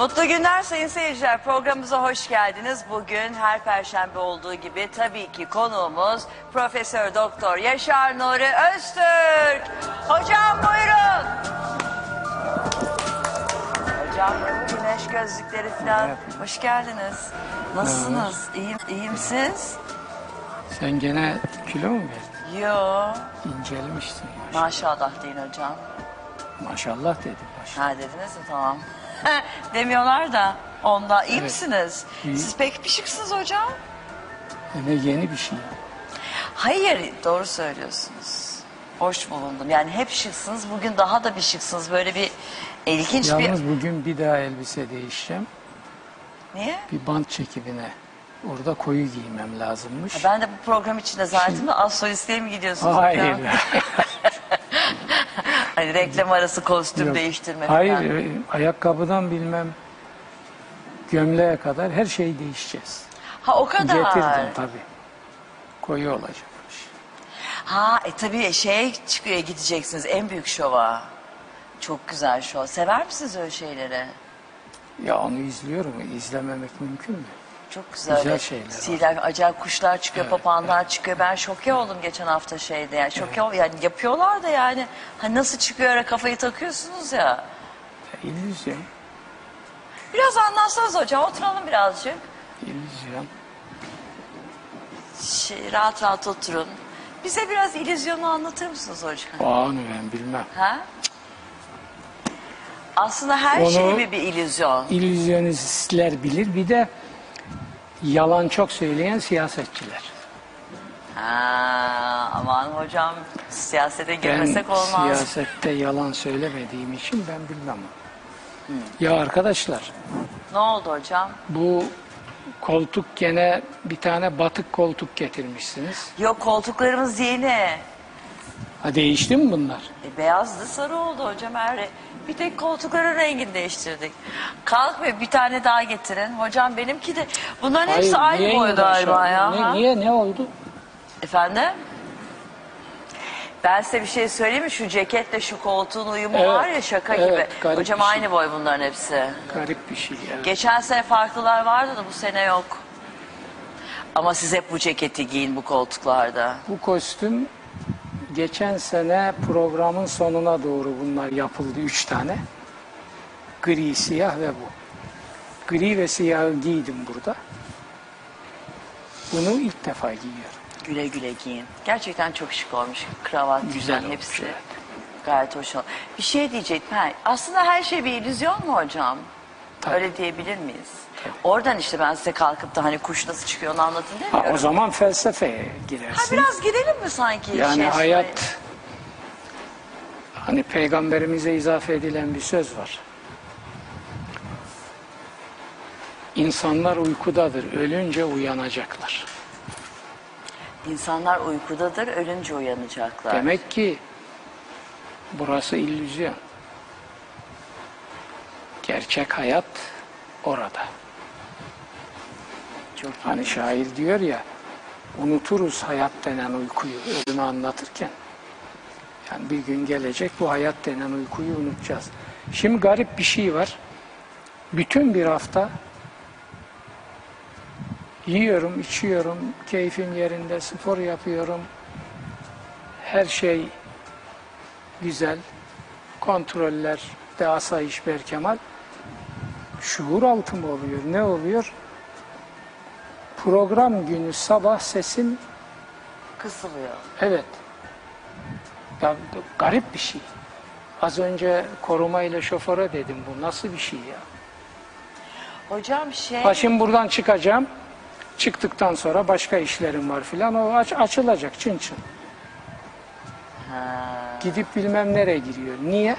Mutlu günler sayın seyirciler. Programımıza hoş geldiniz. Bugün her perşembe olduğu gibi tabii ki konuğumuz Profesör Doktor Yaşar Nuri Öztürk. Hocam buyurun. Hocam güneş gözlükleri falan. Hoş geldiniz. Nasılsınız? İyiyim, iyiyim siz? Sen gene kilo mu verdin? Yo. İncelmişsin. Maşallah deyin hocam. Maşallah dedim. Maşallah. Ha dediniz mi tamam. Demiyorlar da onda iyi Evet. misiniz? İyi. Siz pek pişiksiniz hocam. Ne yeni bir şey. Hayır doğru söylüyorsunuz. Hoş bulundum. Yani hep şıksınız. Bugün daha da bir şıksınız. Böyle bir ilginç Yalnız bir... bugün bir daha elbise değişeceğim. Niye? Bir bant çekimine. Orada koyu giymem lazımmış. Ben de bu program içinde zaten de az solistliğe mi gidiyorsunuz? Hayır. hani reklam arası kostüm Yok. değiştirme Hayır. falan. e, Ayakkabıdan bilmem gömleğe kadar her şeyi değişeceğiz. Ha o kadar. Getirdim tabii. Koyu olacakmış. Ha e tabii şeye çıkıyor gideceksiniz en büyük şova. Çok güzel şov. Sever misiniz öyle şeyleri? Ya onu izliyorum. İzlememek mümkün mü? Çok güzel. Güzel şeyler. Siler, acayip kuşlar çıkıyor, papağanlar çıkıyor. Ben şoke oldum geçen hafta şeyde. Yani şoke ol, yani yapıyorlar da yani. Hani nasıl çıkıyor ara kafayı takıyorsunuz ya. İllüzyon. Biraz anlatsanız hocam oturalım birazcık. İllüzyon. Şey, rahat rahat oturun. Bize biraz illüzyonu anlatır mısınız hocam? O anı ben bilmem. Ha? Aslında her Onu- şey mi bir illüzyon? İllüzyonistler bilir. Bir de yalan çok söyleyen siyasetçiler. Ha, aman hocam siyasete Ben girmesek olmaz. siyasette yalan söylemediğim için ben bilmem. Ya arkadaşlar Ne oldu hocam? bu koltuk gene bir tane batık koltuk getirmişsiniz. Yok koltuklarımız yeni. Ha değişti mi bunlar? Beyazdı sarı oldu hocam her Bir tek koltukların rengini değiştirdik. Kalk ve bir tane daha getirin. Hocam benimki de bunların hepsi Hayır, aynı niye boy galiba ya. Ne- ha? niye ne oldu? Efendim? Ben size bir şey söyleyeyim mi? Şu ceketle şu koltuğun uyumu Evet, var ya şaka evet, gibi. Hocam şey. aynı boy bunların hepsi. Garip bir şey ya. Geçen sene farklılar vardı da bu sene yok. Ama siz hep bu ceketi giyin bu koltuklarda. Bu kostüm geçen sene programın sonuna doğru bunlar yapıldı üç tane. Gri, siyah ve bu. Gri ve siyahı giydim burada. Bunu ilk defa giyiyorum. Güle güle giyin. Gerçekten çok şık olmuş. Kravat, Güzel falan olmuş, hepsi. evet. Gayet hoş olmuş. Bir şey diyecektim. Ha, aslında her şey bir illüzyon mu hocam? Tabii. Öyle diyebilir miyiz? Oradan işte ben size kalkıp da hani kuş nasıl çıkıyor onu anlatın Ha, demiyorum. o zaman felsefeye Ha, girersin. biraz girelim mi sanki? yani şey, hayat hani peygamberimize izafe edilen bir söz var. İnsanlar uykudadır, ölünce uyanacaklar. İnsanlar uykudadır, ölünce uyanacaklar. Demek ki burası illüzyon. Gerçek hayat orada. Çok iyi. Hani şair diyor ya, unuturuz hayat denen uykuyu ölümü anlatırken. Yani bir gün gelecek bu hayat denen uykuyu unutacağız. Şimdi garip bir şey var. Bütün bir hafta yiyorum, içiyorum, keyfim yerinde, spor yapıyorum. Her şey güzel. Kontroller de asayiş berkemal. Şuur altı mı oluyor? Ne oluyor? Program günü sabah sesim Kısılıyor. evet. Ya garip bir şey. Az önce korumayla şoföre dedim bu nasıl bir şey ya? Hocam şey... Ha şimdi buradan çıkacağım. Çıktıktan sonra başka işlerim var filan. O aç, açılacak çın çın. Ha. Gidip bilmem nereye giriyor. Niye?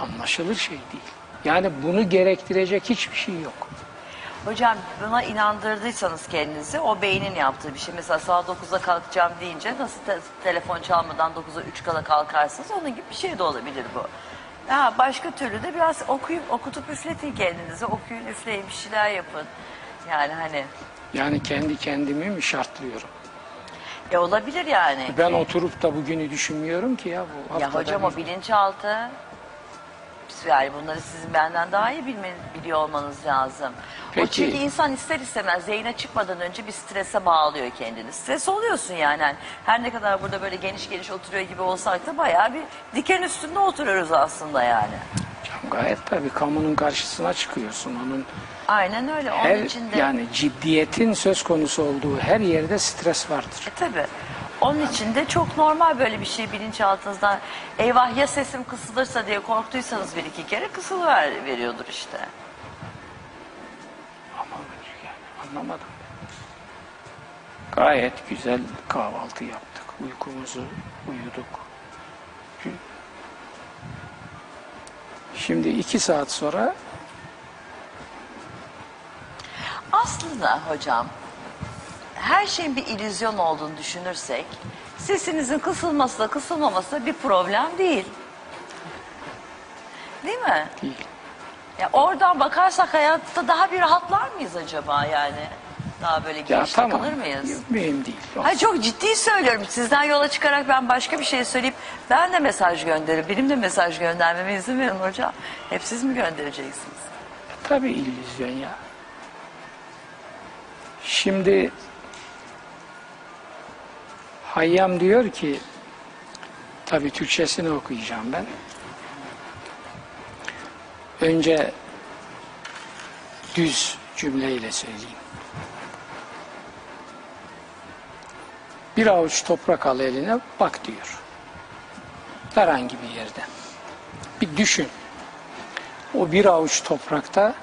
Anlaşılır şey değil. Yani bunu gerektirecek hiçbir şey yok. Hocam buna inandırdıysanız kendinizi o beynin yaptığı bir şey. Mesela saat 9'da kalkacağım deyince nasıl te- telefon çalmadan 9'a 3 kala kalkarsınız onun gibi bir şey de olabilir bu. Ha, başka türlü de biraz okuyup okutup üfletin kendinizi. Okuyun üfleyin bir şeyler yapın. Yani hani Yani kendi kendimi mi şartlıyorum? e olabilir yani. Ben oturup da bugünü düşünmüyorum ki ya bu Ya hocam bir- o bilinçaltı yani bunları sizin benden daha iyi bilme, biliyor olmanız lazım. O Peki. çünkü insan ister istemez yayına çıkmadan önce bir strese bağlıyor kendini. Stres oluyorsun yani. Yani Her ne kadar burada böyle geniş geniş oturuyor gibi olsak da bayağı bir diken üstünde oturuyoruz aslında yani. Canım gayet tabii kamunun karşısına çıkıyorsun. Onun Aynen öyle. Onun her için de... yani ciddiyetin söz konusu olduğu her yerde stres vardır. E tabi. Onun için de çok normal böyle bir şey bilinçaltınızdan eyvah ya sesim kısılırsa diye korktuysanız bir iki kere kısılıver veriyordur işte. Ama yani anlamadım. Gayet güzel kahvaltı yaptık. Uykumuzu uyuduk. Şimdi iki saat sonra Aslında hocam her şeyin bir illüzyon olduğunu düşünürsek sesinizin kısılması da kısılmaması da bir problem değil. Değil mi? değil. Ya oradan bakarsak hayatta daha bir rahatlar mıyız acaba yani? Daha böyle Ya geniş tamam. takılır mıyız? Yok, Mühim değil. Hayır çok ciddi söylüyorum. Sizden yola çıkarak ben başka bir şey söyleyip ben de mesaj gönderirim. Benim de mesaj göndermeme izin verin hocam. Hep siz mi göndereceksiniz? Tabii illüzyon ya. Şimdi Hayyam diyor ki tabii Türkçesini okuyacağım ben. Önce düz cümleyle söyleyeyim. Bir avuç toprak al eline bak diyor. Herhangi bir yerde. Bir düşün. O bir avuç toprakta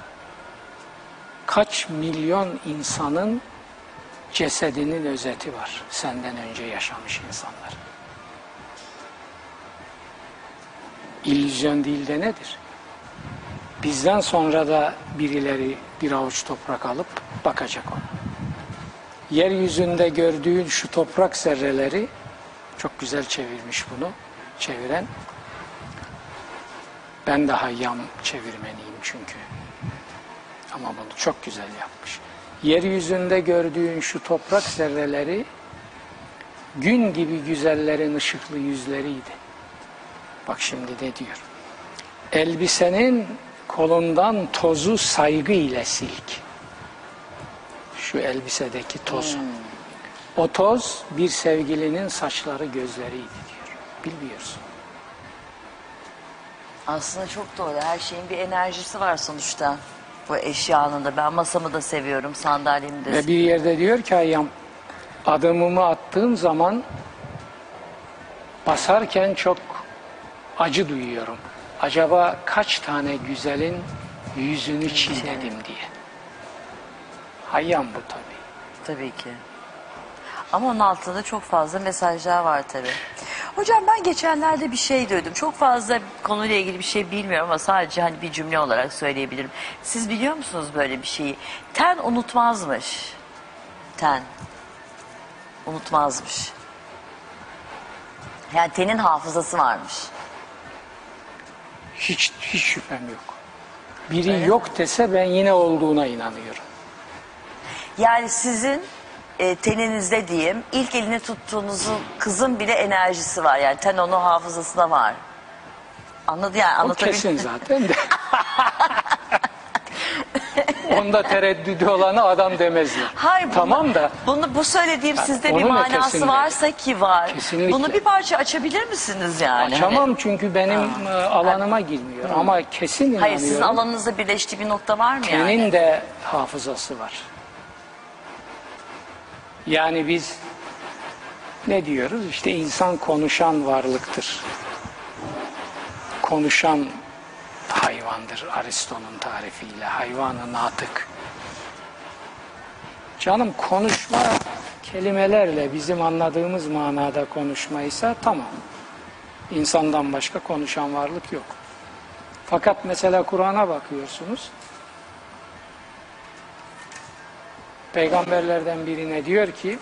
kaç milyon insanın cesedinin özeti var. Senden önce yaşamış insanlar. İllüzyon değil de nedir? Bizden sonra da birileri bir avuç toprak alıp bakacak ona. Yeryüzünde gördüğün şu toprak zerreleri çok güzel çevirmiş bunu çeviren ben de hayyam çevirmeniyim çünkü. Ama bunu çok güzel yapmış. Yeryüzünde gördüğün şu toprak zerreleri gün gibi güzellerin ışıklı yüzleriydi. Bak şimdi ne diyor. Elbisenin kolundan tozu saygı ile silk. Şu elbisedeki tozu. O toz bir sevgilinin saçları gözleriydi diyor. Bilmiyorsun. Aslında çok doğru. Her şeyin bir enerjisi var sonuçta. Bu eşyanın da. Ben masamı da seviyorum. Sandalyemi de Ve bir yerde diyor ki Hayyam adımımı attığım zaman basarken çok acı duyuyorum. Acaba kaç tane güzelin yüzünü çiğnedim diye. Hayyam bu tabii. Tabii ki. Ama onun altında çok fazla mesajlar var tabii. Hocam ben geçenlerde bir şey duydum. Çok fazla konuyla ilgili bir şey bilmiyorum ama sadece hani bir cümle olarak söyleyebilirim. Siz biliyor musunuz böyle bir şeyi? Ten unutmazmış. Ten. Unutmazmış. Yani tenin hafızası varmış. Hiç, hiç şüphem yok. Biri yok dese ben yine olduğuna inanıyorum. Yani sizin e, teninizde diyeyim ilk elini tuttuğunuzun kızın bile enerjisi var. Yani ten onun hafızasında var. Anladı yani O anlatabildim. kesin zaten de. Onda tereddüdü olanı adam demezler. Hayır, bunu- tamam da bunu bu söylediğim sizde bir onun manası ötesinde. varsa ki var. Kesinlikle. Bunu bir parça açabilir misiniz yani? açamam çünkü benim e, alanıma girmiyor. Ama kesin Hani- inanıyorum. hayır sizin alanınızda birleştiği bir nokta var mı Tenin yani? de hafızası var. Yani biz ne diyoruz? İşte insan konuşan varlıktır. Konuşan hayvandır Aristo'nun tarifiyle. Hayvanın atık. Canım konuşma kelimelerle bizim anladığımız manada konuşmaysa tamam. İnsandan başka konuşan varlık yok. Fakat mesela Kur'an'a bakıyorsunuz. Peygamberlerden birine diyor ki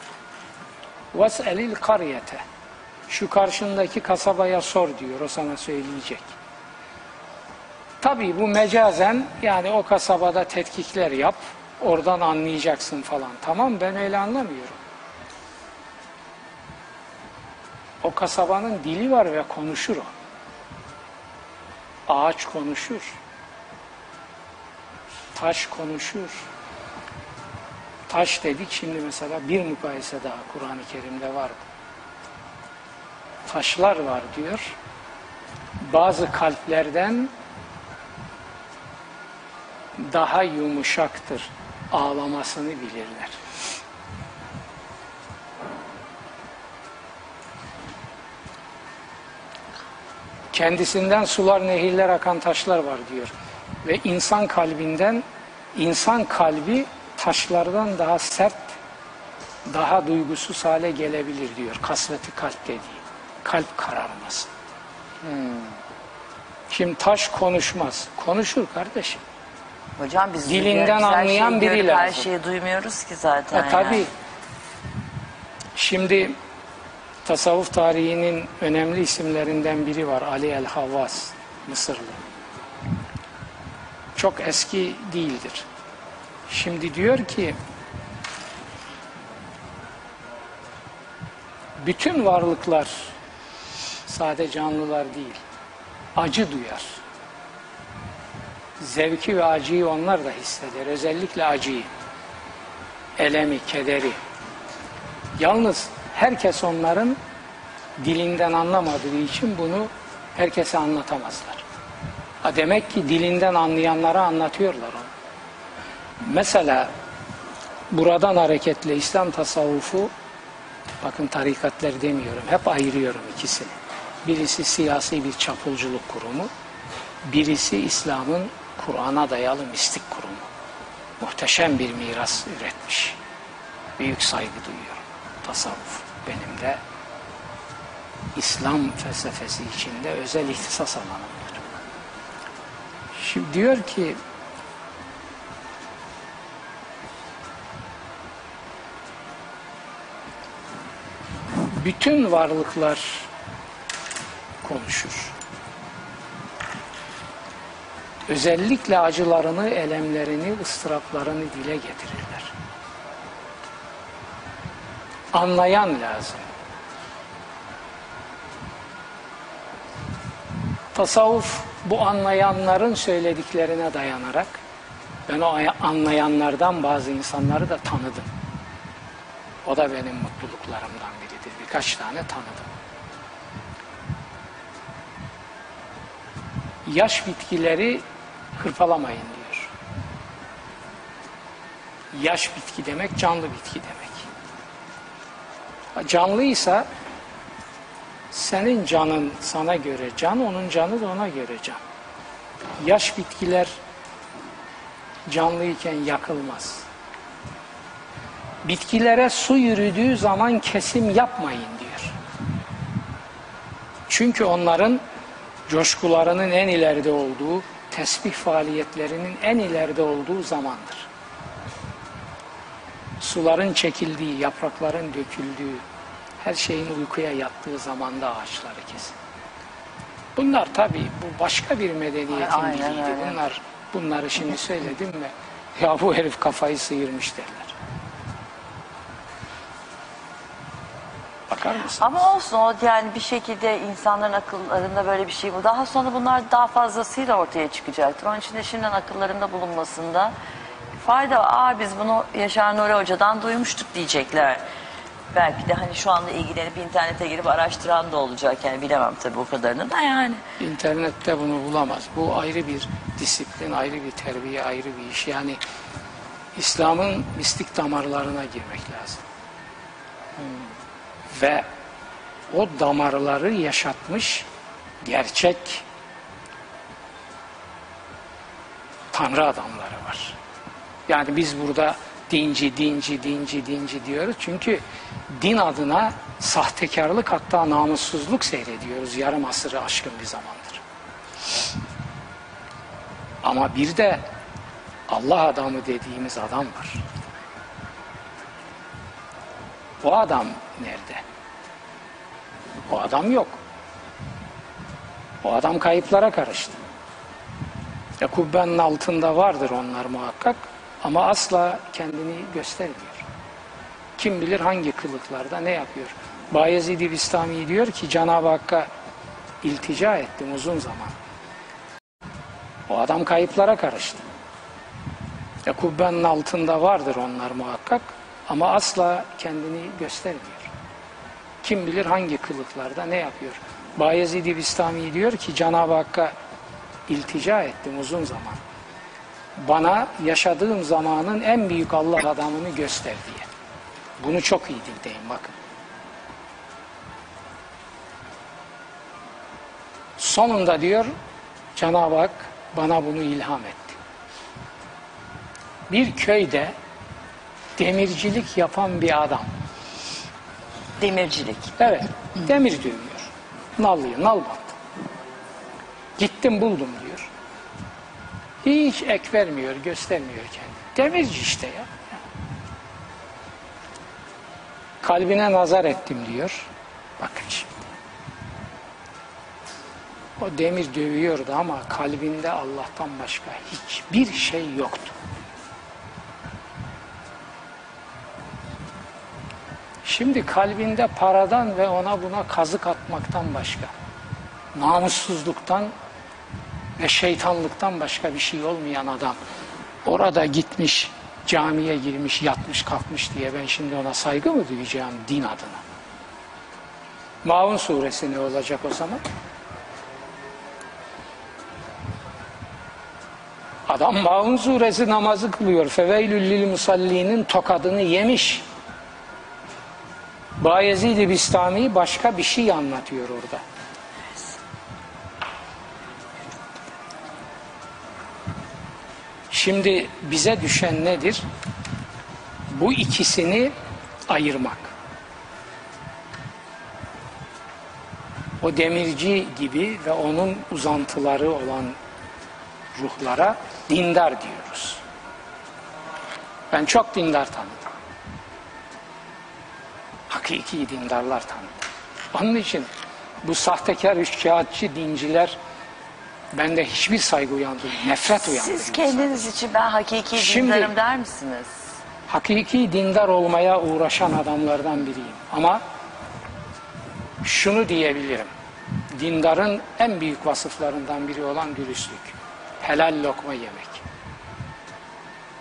وَاسْأَلِ الْقَرْيَةَ Şu karşındaki kasabaya sor diyor, o sana söyleyecek. Tabii bu mecazen yani o kasabada tetkikler yap, oradan anlayacaksın falan. Tamam ben öyle anlamıyorum. O kasabanın dili var ve konuşur o. Ağaç konuşur. Taş konuşur. Taş dedik şimdi mesela bir mukayese daha Kur'an-ı Kerim'de var. Taşlar var diyor. Bazı kalplerden daha yumuşaktır. Ağlamasını bilirler. Kendisinden sular, nehirler akan taşlar var diyor. Ve insan kalbinden, insan kalbi taşlardan daha sert, daha duygusuz hale gelebilir diyor. Kasveti kalp dediği. Kalp kararması. Şimdi taş konuşmaz. Konuşur kardeşim. Hocam biz Dilinden biz her anlayan şeyi biri görüp Her lazım. şeyi duymuyoruz ki zaten. E, yani. tabii. Şimdi tasavvuf tarihinin önemli isimlerinden biri var. Ali el-Havvas, Mısırlı. Çok eski değildir. Şimdi diyor ki bütün varlıklar sade canlılar değil, acı duyar. Zevki ve acıyı onlar da hisseder. Özellikle acıyı elemi, kederi. Yalnız herkes onların dilinden anlamadığı için bunu herkese anlatamazlar. Ha demek ki dilinden anlayanlara anlatıyorlar onu. Mesela buradan hareketle İslam tasavvufu bakın tarikatlar demiyorum hep ayırıyorum ikisini. Birisi siyasi bir çapulculuk kurumu, birisi İslam'ın Kur'an'a dayalı mistik kurumu muhteşem bir miras üretmiş. Büyük saygı duyuyorum. Tasavvuf benim de İslam felsefesi içinde özel ihtisas alanımdır. Şimdi diyor ki bütün varlıklar konuşur. Özellikle acılarını, elemlerini, ıstıraplarını dile getirirler. Anlayan lazım. Tasavvuf bu anlayanların söylediklerine dayanarak ben o anlayanlardan bazı insanları da tanıdım. O da benim mutluluklarımdan. Birkaç tane tanıdım. Yaş bitkileri hırpalamayın diyor. Yaş bitki demek canlı bitki demek. Canlıysa senin canın sana göre can, onun canı da ona göre can. Yaş bitkiler canlıyken yakılmaz. Bitkilere su yürüdüğü zaman kesim yapmayın diyor. Çünkü onların coşkularının en ileride olduğu, tesbih faaliyetlerinin en ileride olduğu zamandır. Suların çekildiği, yaprakların döküldüğü, her şeyin uykuya yattığı zamanda ağaçları kesin. Bunlar tabii bu başka bir medeniyetin Aynen diliydi. öyle. Bunlar bunları şimdi söyledim mi? Ya bu herif kafayı sıyırmış derler. Bakar mısın? Ama olsun o yani bir şekilde insanların akıllarında böyle bir şey bu. Daha sonra bunlar daha fazlasıyla ortaya çıkacaktır. Onun için de şimdiden akıllarında bulunmasında fayda var. Aa biz bunu Yaşar Nuri Hoca'dan duymuştuk diyecekler. Belki de hani şu anda ilgilenip internete girip araştıran da olacak. Yani bilemem tabii o kadarını da yani. İnternette bunu bulamaz. Bu ayrı bir disiplin, ayrı bir terbiye, ayrı bir iş. Yani İslam'ın mistik damarlarına girmek lazım. Ve o damarları yaşatmış gerçek tanrı adamları var. Yani biz burada dinci, dinci, dinci, dinci diyoruz. Çünkü din adına sahtekarlık hatta namussuzluk seyrediyoruz yarım asırı aşkın bir zamandır. Ama bir de Allah adamı dediğimiz adam var. O adam nerede? O adam yok. O adam kayıplara karıştı. Ya kubbenin altında vardır onlar muhakkak ama asla kendini göstermiyor. Kim bilir hangi kılıklarda ne yapıyor. Bayezid-i Bistami diyor ki Cenab-ı Hakk'a iltica ettim uzun zaman. O adam kayıplara karıştı. E, kubbenin altında vardır onlar muhakkak ama asla kendini göstermiyor. Kim bilir hangi kılıklarda ne yapıyor. Bayezid-i Bistami diyor ki Cenab-ı Hakk'a iltica ettim uzun zaman. Bana yaşadığım zamanın en büyük Allah adamını göster diye. Bunu çok iyi dinleyin bakın. Sonunda diyor Cenab-ı Hak bana bunu ilham etti. Bir köyde demircilik yapan bir adam. Demircilik. Evet, demir dövüyor. Nallıyor, nal. Gittim buldum diyor. Hiç ek vermiyor, göstermiyor kendini. Demirci işte ya. Kalbine nazar ettim diyor. Bakın şimdi. O demir dövüyordu ama kalbinde Allah'tan başka hiçbir şey yoktu. Şimdi kalbinde paradan ve ona buna kazık atmaktan başka, namussuzluktan ve şeytanlıktan başka bir şey olmayan adam orada gitmiş, camiye girmiş, yatmış, kalkmış diye ben şimdi ona saygı mı duyacağım din adına? Maun suresi ne olacak o zaman? Adam Maun suresi namazı kılıyor. Feveylül lil musallinin tokadını yemiş. Bayezid-i Bistami başka bir şey anlatıyor orada. Şimdi bize düşen nedir? Bu ikisini ayırmak. O demirci gibi ve onun uzantıları olan ruhlara dindar diyoruz. Ben çok dindar tanıdım. Hakiki dindarlar tanıdım. Onun için bu sahtekar üçkağıtçı dinciler bende hiçbir saygı uyandırmıyor, nefret uyandırıyor. Siz kendiniz için ben hakiki Şimdi- dindarım der misiniz? hakiki dindar olmaya uğraşan adamlardan biriyim. Ama şunu diyebilirim. Dindarın en büyük vasıflarından biri olan dürüstlük. Helal lokma yemek.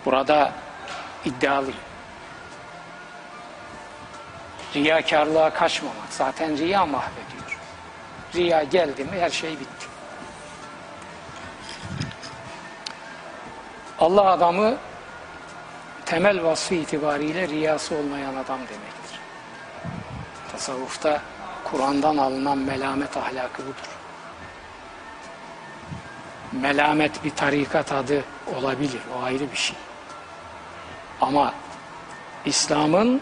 Burada iddialıyım. Riyakarlığa kaçmamak. Zaten riya mahvediyor. Riya geldi mi her şey bitti. Allah adamı temel vasfı itibariyle riyası olmayan adam demektir. Tasavvufta Kur'an'dan alınan melamet ahlakı budur. Melamet bir tarikat adı olabilir, o ayrı bir şey. Ama İslam'ın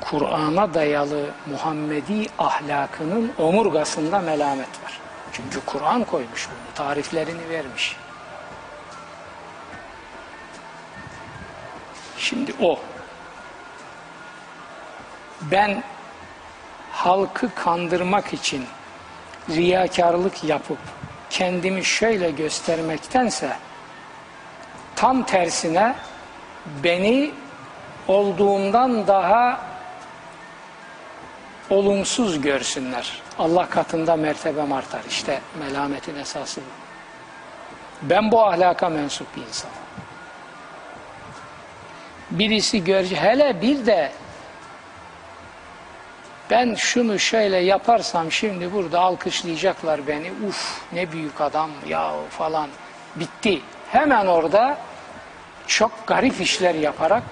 Kur'an'a dayalı Muhammedi ahlakının omurgasında melamet var. Çünkü Kur'an koymuş bunu, tariflerini vermiş. Şimdi o. Ben halkı kandırmak için riyakarlık yapıp kendimi şöyle göstermektense tam tersine beni olduğumdan daha olumsuz görsünler. Allah katında mertebem artar. İşte melametin esası. Ben bu ahlaka mensup bir insanım birisi görece hele bir de ben şunu şöyle yaparsam şimdi burada alkışlayacaklar beni uf ne büyük adam ya falan bitti hemen orada çok garip işler yaparak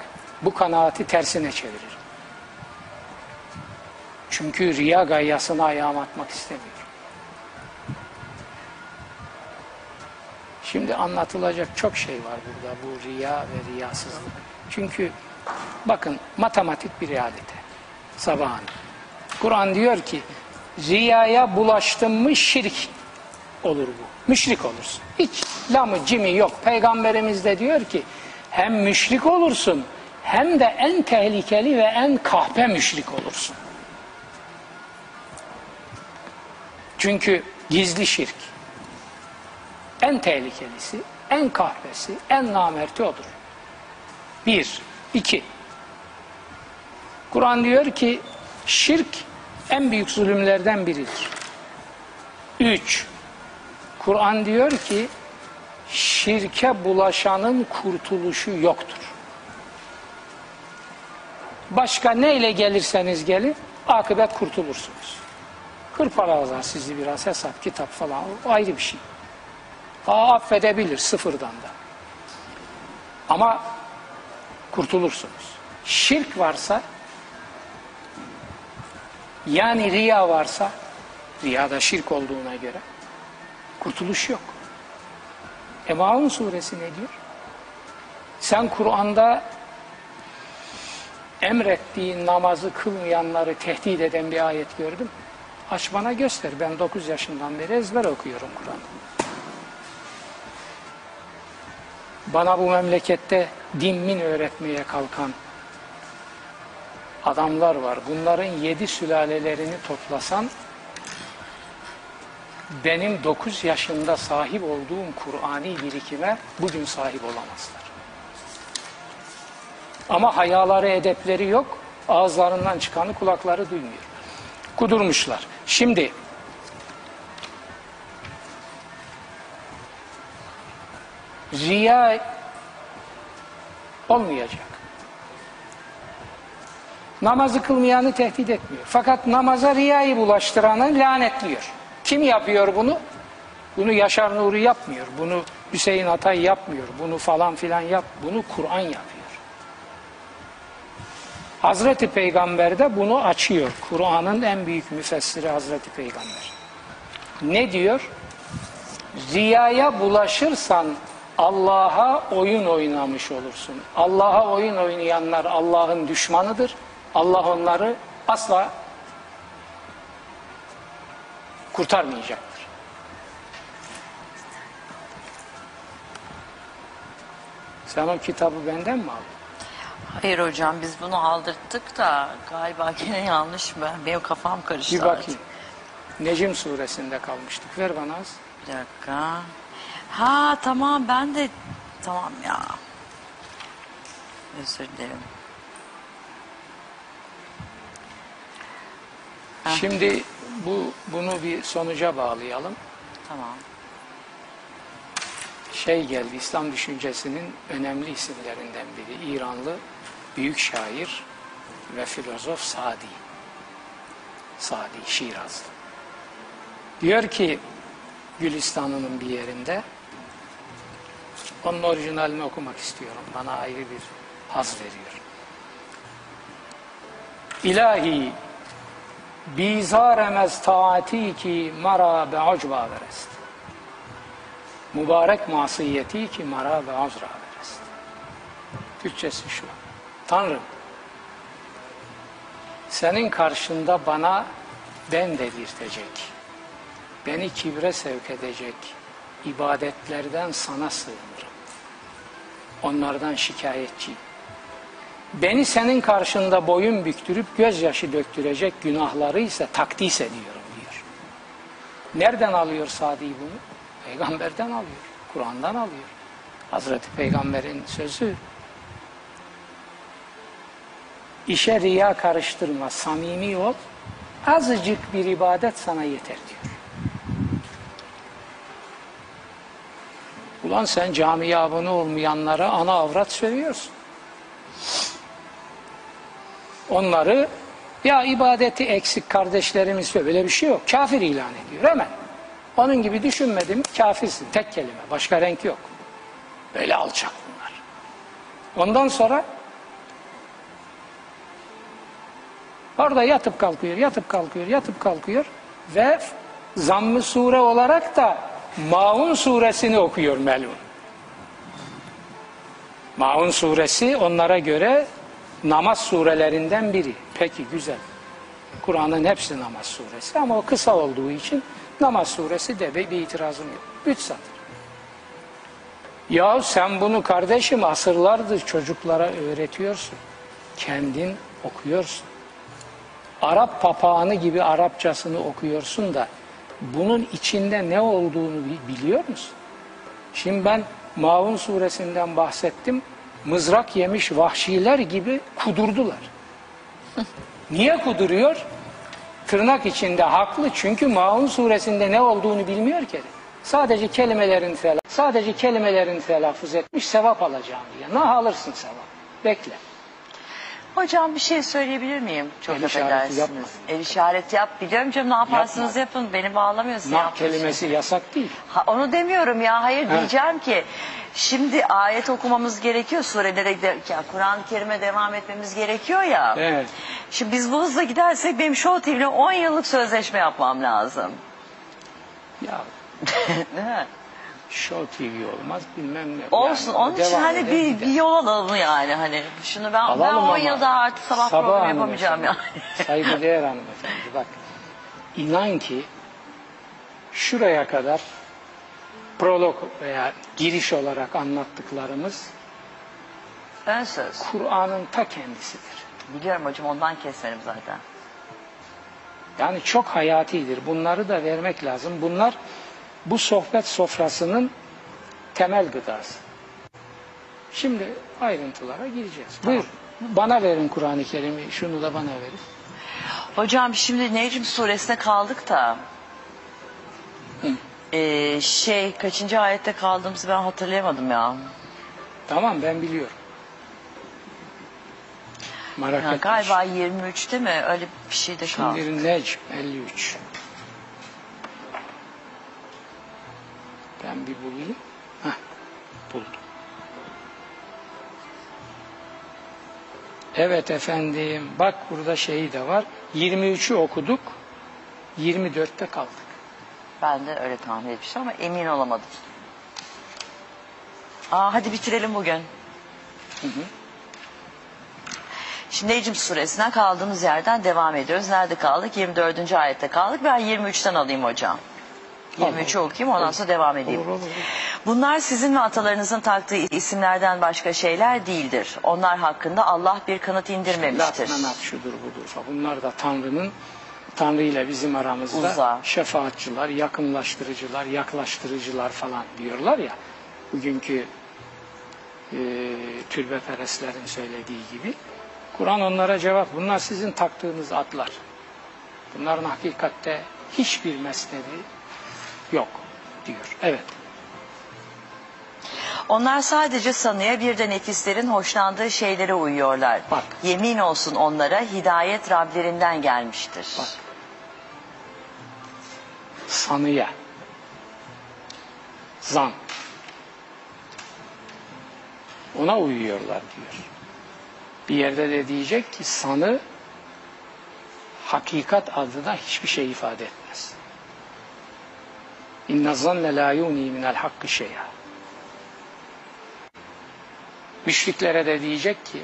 bu kanaati tersine çevirir çünkü riya gayyasına ayağım atmak istemiyorum Şimdi anlatılacak çok şey var burada bu riya ve riyasızlık. Çünkü bakın matematik bir realite. Sabahın. Kur'an diyor ki riyaya bulaştın mı şirk olur bu. Müşrik olursun. Hiç lamı cimi yok. Peygamberimiz de diyor ki hem müşrik olursun hem de en tehlikeli ve en kahpe müşrik olursun. Çünkü gizli şirk en tehlikelisi, en kahvesi, en namerti odur. Bir, iki. Kur'an diyor ki şirk en büyük zulümlerden biridir. Üç, Kur'an diyor ki şirke bulaşanın kurtuluşu yoktur. Başka neyle gelirseniz gelin akıbet kurtulursunuz. Hırpalarlar sizi biraz hesap kitap falan o ayrı bir şey. Aa, affedebilir sıfırdan da. Ama kurtulursunuz. Şirk varsa yani riya varsa riyada şirk olduğuna göre kurtuluş yok. E suresi ne diyor? Sen Kur'an'da emrettiğin namazı kılmayanları tehdit eden bir ayet gördüm. Aç bana göster. Ben 9 yaşından beri ezber okuyorum Kur'an'ı. Bana bu memlekette din min öğretmeye kalkan adamlar var. Bunların yedi sülalelerini toplasan benim 9 yaşında sahip olduğum Kur'ani birikime bugün sahip olamazlar. Ama hayaları, edepleri yok. Ağızlarından çıkanı kulakları duymuyor. Kudurmuşlar. Şimdi riya olmayacak. Namazı kılmayanı tehdit etmiyor. Fakat namaza riyayı bulaştıranı lanetliyor. Kim yapıyor bunu? Bunu Yaşar Nuri yapmıyor. Bunu Hüseyin Atay yapmıyor. Bunu falan filan yap. Bunu Kur'an yapıyor. Hazreti Peygamber de bunu açıyor. Kur'an'ın en büyük müfessiri Hazreti Peygamber. Ne diyor? Riyaya bulaşırsan Allah'a oyun oynamış olursun. Allah'a oyun oynayanlar Allah'ın düşmanıdır. Allah onları asla kurtarmayacaktır. Sen o kitabı benden mi aldın? Hayır hocam biz bunu aldırttık da galiba gene yanlış mı? Benim kafam karıştı Bir artık. bakayım. Necim suresinde kalmıştık. Ver bana az. Bir dakika. Ha tamam ben de tamam ya. Özür dilerim. Heh. Şimdi bu bunu bir sonuca bağlayalım. Tamam. Şey geldi İslam düşüncesinin önemli isimlerinden biri İranlı büyük şair ve filozof Sadi. Sadi Şirazlı. Diyor ki Gülistan'ın bir yerinde onun orijinalini okumak istiyorum. Bana ayrı bir haz veriyor. İlahi bizaremez taati ki mara be acba verest. Mübarek masiyeti ki mara ve azra verest. Türkçesi şu. Tanrım senin karşında bana ben dedirtecek, beni kibre sevk edecek ibadetlerden sana sığınırım. Onlardan şikayetçiyim. Beni senin karşında boyun büktürüp gözyaşı döktürecek günahları ise takdis ediyorum diyor. Nereden alıyor Sadi bunu? Peygamberden alıyor. Kur'an'dan alıyor. Hazreti Peygamber'in sözü. İşe riya karıştırma, samimi ol. Azıcık bir ibadet sana yeter diyor. Ulan sen camiye abone olmayanlara ana avrat sövüyorsun. Onları ya ibadeti eksik kardeşlerimiz böyle bir şey yok. Kafir ilan ediyor hemen. Onun gibi düşünmedim kafirsin. Tek kelime. Başka renk yok. Böyle alçak bunlar. Ondan sonra orada yatıp kalkıyor, yatıp kalkıyor, yatıp kalkıyor ve zamm-ı sure olarak da Maun suresini okuyor melun. Maun suresi onlara göre namaz surelerinden biri. Peki güzel. Kur'an'ın hepsi namaz suresi ama o kısa olduğu için namaz suresi de bir itirazım yok. Üç satır. Ya sen bunu kardeşim asırlardır çocuklara öğretiyorsun. Kendin okuyorsun. Arap papağanı gibi Arapçasını okuyorsun da bunun içinde ne olduğunu biliyor musun? Şimdi ben Maun suresinden bahsettim. Mızrak yemiş vahşiler gibi kudurdular. Niye kuduruyor? Tırnak içinde haklı çünkü Maun suresinde ne olduğunu bilmiyor ki. Sadece kelimelerin falan. Sadece kelimelerini telaffuz etmiş sevap alacağım diye. Ne alırsın sevap. Bekle. Hocam bir şey söyleyebilir miyim? Çok El işareti affedersiniz. yapma. El işareti yap. Biliyorum canım ne yaparsınız Yapma. yapın. Beni bağlamıyorsun. Nah yaptığın şey. kelimesi yasak değil. Ha, onu demiyorum ya. Hayır Ha. diyeceğim ki şimdi ayet okumamız gerekiyor. Surelere giderken Kur'an-ı Kerim'e devam etmemiz gerekiyor ya. Evet. Şimdi biz bu hızla gidersek benim Show TV'yle 10 yıllık sözleşme yapmam lazım. Ya Değil mi? Show TV olmaz bilmem ne. Olsun. Yani Onun için devam hani eder bir, gider. bir yol alalım yani. Hani şunu ben, ben Alalım 10 ama yıl daha artık sabah, programı yapamayacağım ya. hanımefendi, Saygıdeğer hanımefendi bak. inan ki şuraya kadar prolog veya giriş olarak anlattıklarımız Ön söz. Kur'an'ın ta kendisidir. Biliyorum hocam ondan kesmedim zaten. Yani çok hayatidir. Bunları da vermek lazım. Bunlar bu sohbet sofrasının temel gıdası. Şimdi ayrıntılara gireceğiz. Buyur. Bana verin Kur'an-ı Kerim'i. Şunu da bana verin. Hocam şimdi Necm suresine kaldık da Hı. Ee, şey kaçıncı ayette kaldığımızı ben hatırlayamadım ya. Tamam ben biliyorum. Merak Ha, etme. galiba 23 değil mi? Öyle bir şey de kaldı. Şimdi Necm 53. Ben bir bulayım. Heh, buldum. Evet efendim. Bak burada şeyi de var. 23'ü okuduk. 24'te kaldık. Ben de öyle tahmin etmiştim ama emin olamadım. Aa, hadi bitirelim bugün. Şimdi Necm suresinden kaldığımız yerden devam ediyoruz. Nerede kaldık? 24. ayette kaldık. Ben 23'ten alayım hocam. 23'ü okuyayım ondan sonra devam edeyim. Olur olur. Bunlar sizin ve atalarınızın taktığı isimlerden başka şeyler değildir. Onlar hakkında Allah bir kanıt indirmemiştir. Lat menat şudur budur. Bunlar da Tanrı'nın Tanrı ile bizim aramızda Uzağı. şefaatçılar, yakınlaştırıcılar, yaklaştırıcılar falan diyorlar ya. Bugünkü e, türbeperestlerin söylediği gibi. Kur'an onlara cevap. Bunlar sizin taktığınız adlar. Bunların hakikatte hiçbir mesnevi yok diyor. Evet. Onlar sadece sanıya bir de nefislerin hoşlandığı şeylere uyuyorlar. Bak. Yemin olsun onlara hidayet Rablerinden gelmiştir. Bak. Sanıya. Zan. Ona uyuyorlar diyor. Bir yerde de diyecek ki sanı hakikat adına hiçbir şey ifade etmez. İnne zanne la yuni minel hakkı şey'a. Müşriklere de diyecek ki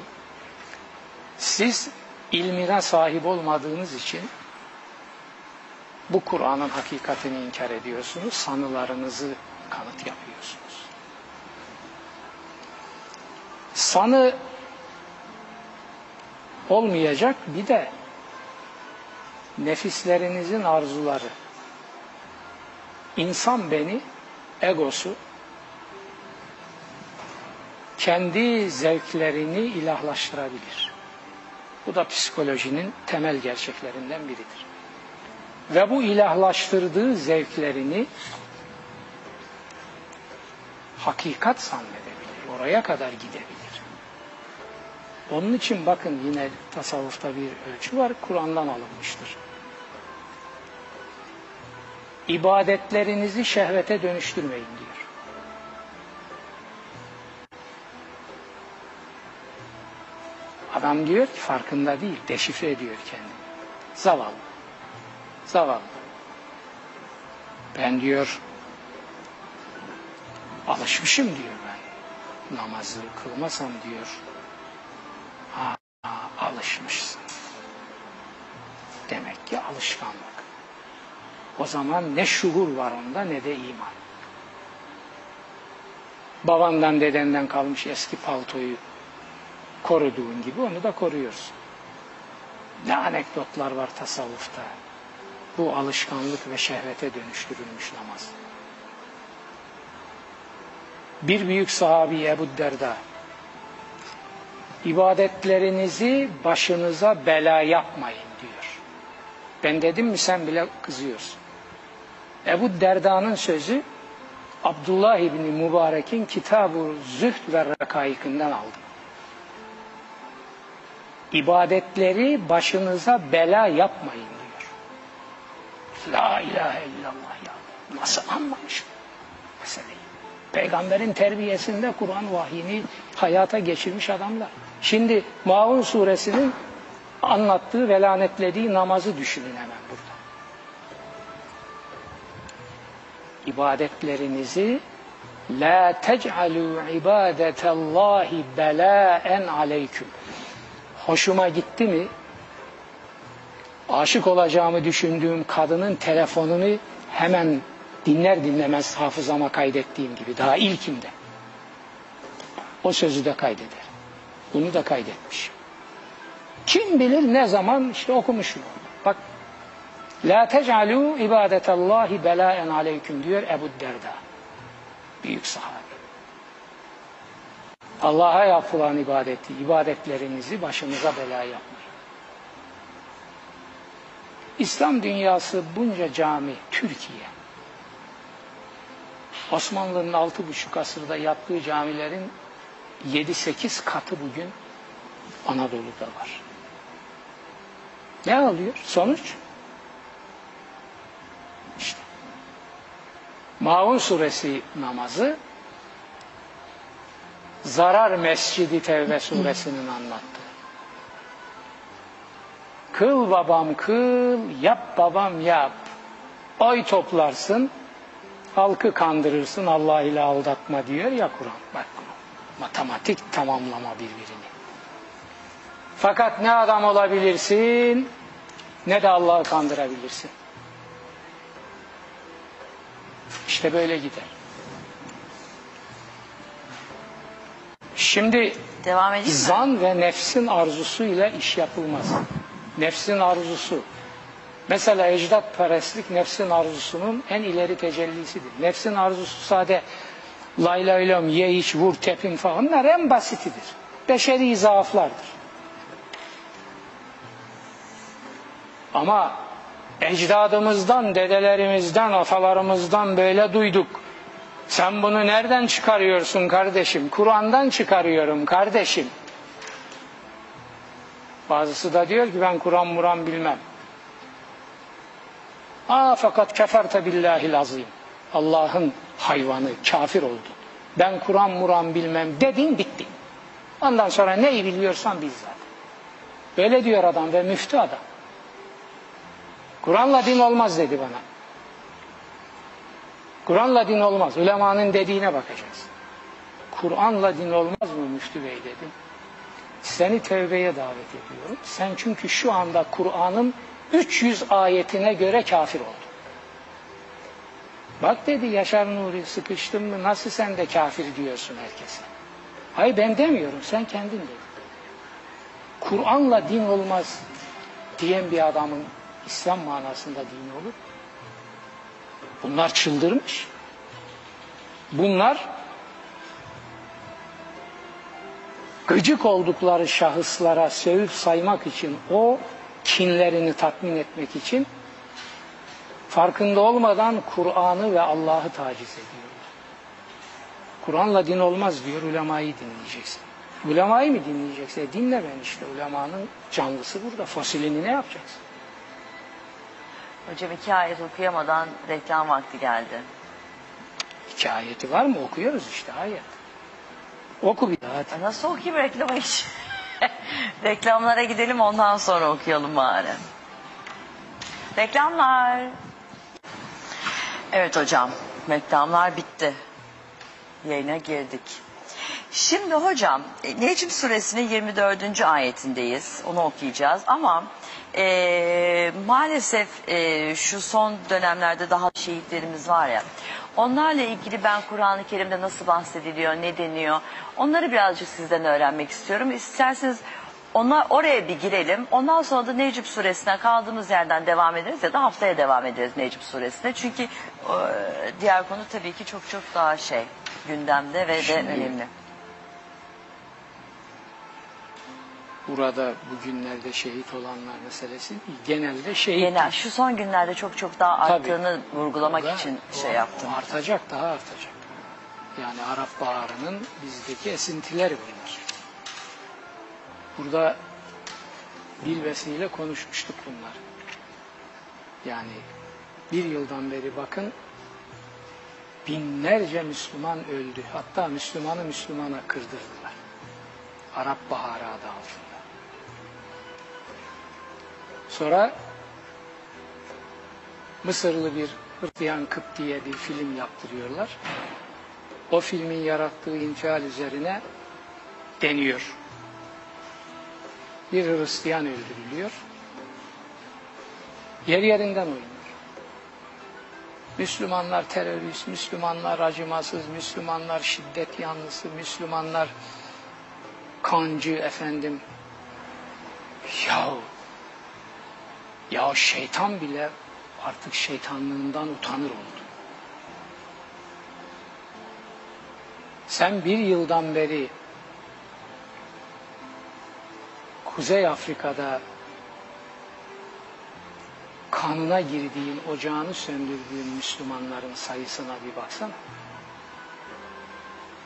siz ilmine sahip olmadığınız için bu Kur'an'ın hakikatini inkar ediyorsunuz, sanılarınızı kanıt yapıyorsunuz. Sanı olmayacak bir de nefislerinizin arzuları. İnsan beni, egosu, kendi zevklerini ilahlaştırabilir. Bu da psikolojinin temel gerçeklerinden biridir. Ve bu ilahlaştırdığı zevklerini hakikat zannedebilir. Oraya kadar gidebilir. Onun için bakın yine tasavvufta bir ölçü var. Kur'an'dan alınmıştır. İbadetlerinizi şehvete dönüştürmeyin diyor. Adam diyor ki farkında değil, deşifre ediyor kendini. Zavallı. Zavallı. Ben diyor alışmışım diyor ben. Namazı kılmasam diyor. Ha, ha, alışmışsın. Demek ki alışkanlık. O zaman ne şuur var onda ne de iman. Babandan dedenden kalmış eski paltoyu koruduğun gibi onu da koruyorsun. Ne anekdotlar var tasavvufta. Bu alışkanlık ve şehvete dönüştürülmüş namaz. Bir büyük sahabi Ebu Derda ibadetlerinizi başınıza bela yapmayın diyor. Ben dedim mi sen bile kızıyorsun. Ebu Derda'nın sözü Abdullah İbni Mübarek'in Kitab-ı Zühd ve Rekaik'inden aldım. İbadetleri başınıza bela yapmayın diyor. La ilahe illallah ya. Nasıl anlamış meseleyi? Peygamberin terbiyesinde Kur'an vahyini hayata geçirmiş adamlar. Şimdi Maun suresinin anlattığı ve lanetlediği namazı düşünün hemen burada. İbadetlerinizi la tec'alû ibadetallahi belâen aleyküm. Hoşuma gitti mi? Aşık olacağımı düşündüğüm kadının telefonunu hemen dinler dinlemez hafızama kaydettiğim gibi daha ilkinde. O sözü de kaydeder. Bunu da kaydetmiş. Kim bilir ne zaman işte okumuşum. La tec'alû ibadetallahi belâen aleyküm diyor Ebu Derda. Büyük sahabe. Allah'a yapılan ibadeti, ibadetlerinizi başınıza bela yapmayın. İslam dünyası bunca cami, Türkiye. Osmanlı'nın altı buçuk asırda yaptığı camilerin 7-8 katı bugün Anadolu'da var. Ne alıyor? Sonuç? Maun suresi namazı Zarar Mescidi Tevbe suresinin anlattığı. Kıl babam kıl, yap babam yap. Oy toplarsın, halkı kandırırsın, Allah ile aldatma diyor ya Kur'an. Bak matematik tamamlama birbirini. Fakat ne adam olabilirsin, ne de Allah'ı kandırabilirsin. İşte böyle gider. Şimdi Devam edeyim mi? zan ve nefsin arzusuyla iş yapılmaz. Nefsin arzusu. Mesela ecdat perestlik nefsin arzusunun en ileri tecellisidir. Nefsin arzusu sade lay lay lom, ye iç, vur, tepin falan. Onlar en basitidir. Beşeri zaaflardır. Ama ecdadımızdan, dedelerimizden, atalarımızdan böyle duyduk. Sen bunu nereden çıkarıyorsun kardeşim? Kur'an'dan çıkarıyorum kardeşim. Bazısı da diyor ki ben Kur'an muran bilmem. Aa fakat keferte billahil azim. Allah'ın hayvanı, kafir oldu. Ben Kur'an muran bilmem dedin bitti. Ondan sonra neyi biliyorsan bil zaten. Böyle diyor adam ve müftü adam. Kur'an'la din olmaz dedi bana. Kur'an'la din olmaz. Ulemanın dediğine bakacağız. Kur'an'la din olmaz mı Müftü Bey dedim. Seni tevbeye davet ediyorum. Sen çünkü şu anda Kur'an'ın 300 ayetine göre kafir oldun. Bak dedi Yaşar Nuri sıkıştın mı nasıl sen de kafir diyorsun herkese. Hayır ben demiyorum sen kendin dedin. Kur'an'la din olmaz diyen bir adamın İslam manasında din olur. Bunlar çıldırmış. Bunlar gıcık oldukları şahıslara sövüp saymak için o kinlerini tatmin etmek için farkında olmadan Kur'an'ı ve Allah'ı taciz ediyorlar. Kur'an'la din olmaz diyor, ulemayı dinleyeceksin. Ulemayı mı dinleyeceksin? E dinle ben işte, ulemanın canlısı burada. Fosilini ne yapacaksın? Hocam iki ayet okuyamadan reklam vakti geldi. İki ayeti var mı? Okuyoruz işte ayet. Oku bir daha hadi. Nasıl okuyayım reklamı hiç? Reklamlara gidelim ondan sonra okuyalım bari. Reklamlar. Evet hocam reklamlar bitti. Yayına girdik. Şimdi hocam e, Necm suresinin 24. ayetindeyiz. Onu okuyacağız ama e, maalesef e, şu son dönemlerde daha şehitlerimiz var ya. Onlarla ilgili ben Kur'an-ı Kerim'de nasıl bahsediliyor, ne deniyor? Onları birazcık sizden öğrenmek istiyorum. İsterseniz ona oraya bir girelim. Ondan sonra da Necm suresine kaldığımız yerden devam ederiz ya da haftaya devam ederiz Necm suresine. Çünkü e, diğer konu tabii ki çok çok daha şey gündemde ve de Şimdi- önemli. Burada bugünlerde şehit olanlar meselesi değil. Genelde şehit. Genel şu son günlerde çok çok daha Tabii. arttığını vurgulamak Burada için o- şey yaptım. Artacak daha artacak. Yani Arap Baharı'nın bizdeki esintileri bunlar. Burada bir vesile konuşmuştuk bunlar. Yani bir yıldan beri bakın binlerce Müslüman öldü. Hatta Müslümanı Müslümana kırdırdılar. Arap Baharı adı altında. Sonra Mısırlı bir Hırtiyan Kıp diye bir film yaptırıyorlar. O filmin yarattığı infial üzerine deniyor. Bir Hristiyan öldürülüyor. Yer yerinden oynuyor. Müslümanlar terörist, Müslümanlar acımasız, Müslümanlar şiddet yanlısı, Müslümanlar kancı efendim. Yahu ya şeytan bile artık şeytanlığından utanır oldu. Sen bir yıldan beri Kuzey Afrika'da kanına girdiğin, ocağını söndürdüğün Müslümanların sayısına bir baksana.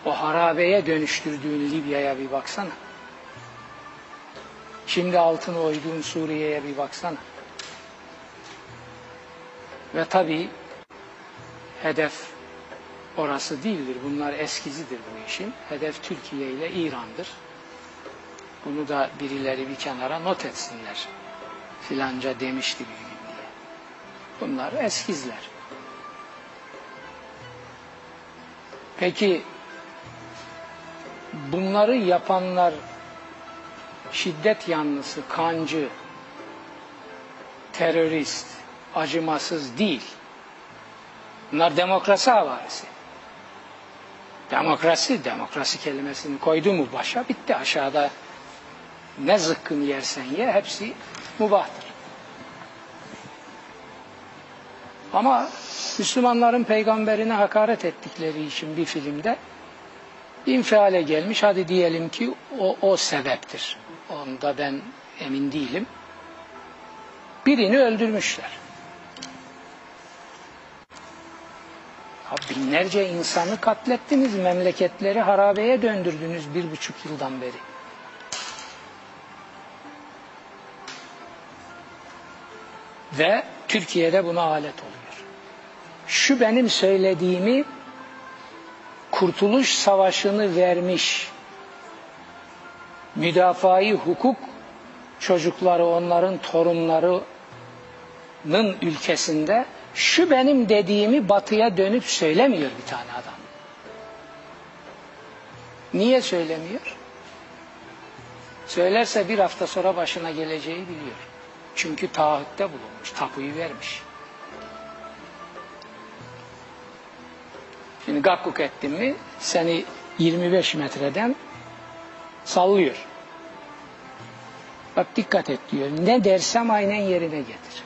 O harabeye dönüştürdüğün Libya'ya bir baksana. Şimdi altını oyduğun Suriye'ye bir baksana. Ve tabii hedef orası değildir. Bunlar eskizidir bu işin. Hedef Türkiye ile İran'dır. Bunu da birileri bir kenara not etsinler. Filanca demişti bir gün diye. Bunlar eskizler. Peki bunları yapanlar şiddet yanlısı, kancı, terörist, acımasız değil. Bunlar demokrasi havarisi. Demokrasi, demokrasi kelimesini koydu mu başa bitti. Aşağıda ne zıkkın yersen ye hepsi mubahtır. Ama Müslümanların peygamberine hakaret ettikleri için bir filmde infiale gelmiş. Hadi diyelim ki o, o sebeptir. Onda ben emin değilim. Birini öldürmüşler. Ya binlerce insanı katlettiniz, memleketleri harabeye döndürdünüz bir buçuk yıldan beri. Ve Türkiye'de buna alet oluyor. Şu benim söylediğimi Kurtuluş Savaşı'nı vermiş müdafai hukuk çocukları onların torunlarının ülkesinde şu benim dediğimi batıya dönüp söylemiyor bir tane adam. Niye söylemiyor? Söylerse bir hafta sonra başına geleceği biliyor. Çünkü taahhütte bulunmuş, tapuyu vermiş. Şimdi gakkuk ettin mi seni 25 metreden sallıyor. Bak dikkat et diyor. Ne dersem aynen yerine getir.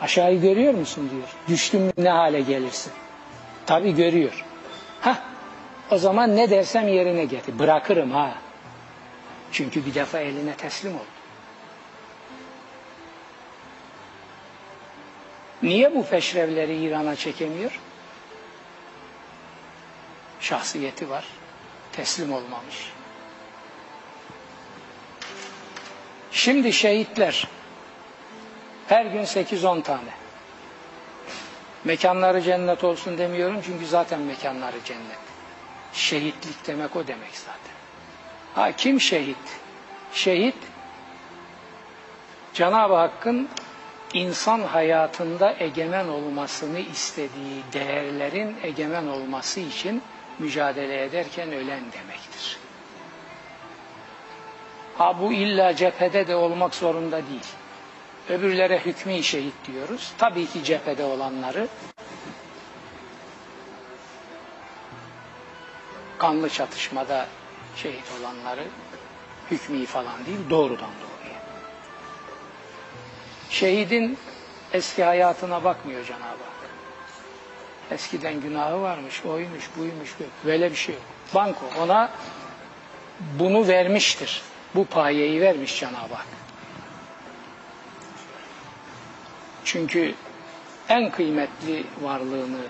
Aşağıyı görüyor musun diyor. Düştün mü ne hale gelirsin. Tabi görüyor. Ha, o zaman ne dersem yerine getir. Bırakırım ha. Çünkü bir defa eline teslim oldu. Niye bu peşrevleri İran'a çekemiyor? Şahsiyeti var. Teslim olmamış. Şimdi şehitler her gün 8-10 tane. Mekanları cennet olsun demiyorum çünkü zaten mekanları cennet. Şehitlik demek o demek zaten. Ha kim şehit? Şehit Cenab-ı Hakk'ın insan hayatında egemen olmasını istediği değerlerin egemen olması için mücadele ederken ölen demektir. Ha bu illa cephede de olmak zorunda değil. Öbürlere hükmü şehit diyoruz. Tabii ki cephede olanları kanlı çatışmada şehit olanları hükmü falan değil doğrudan doğruya. Şehidin eski hayatına bakmıyor Cenab-ı Hak. Eskiden günahı varmış, oymuş, buymuş, böyle bir şey yok. Banko ona bunu vermiştir. Bu payeyi vermiş Cenab-ı Hak. Çünkü en kıymetli varlığını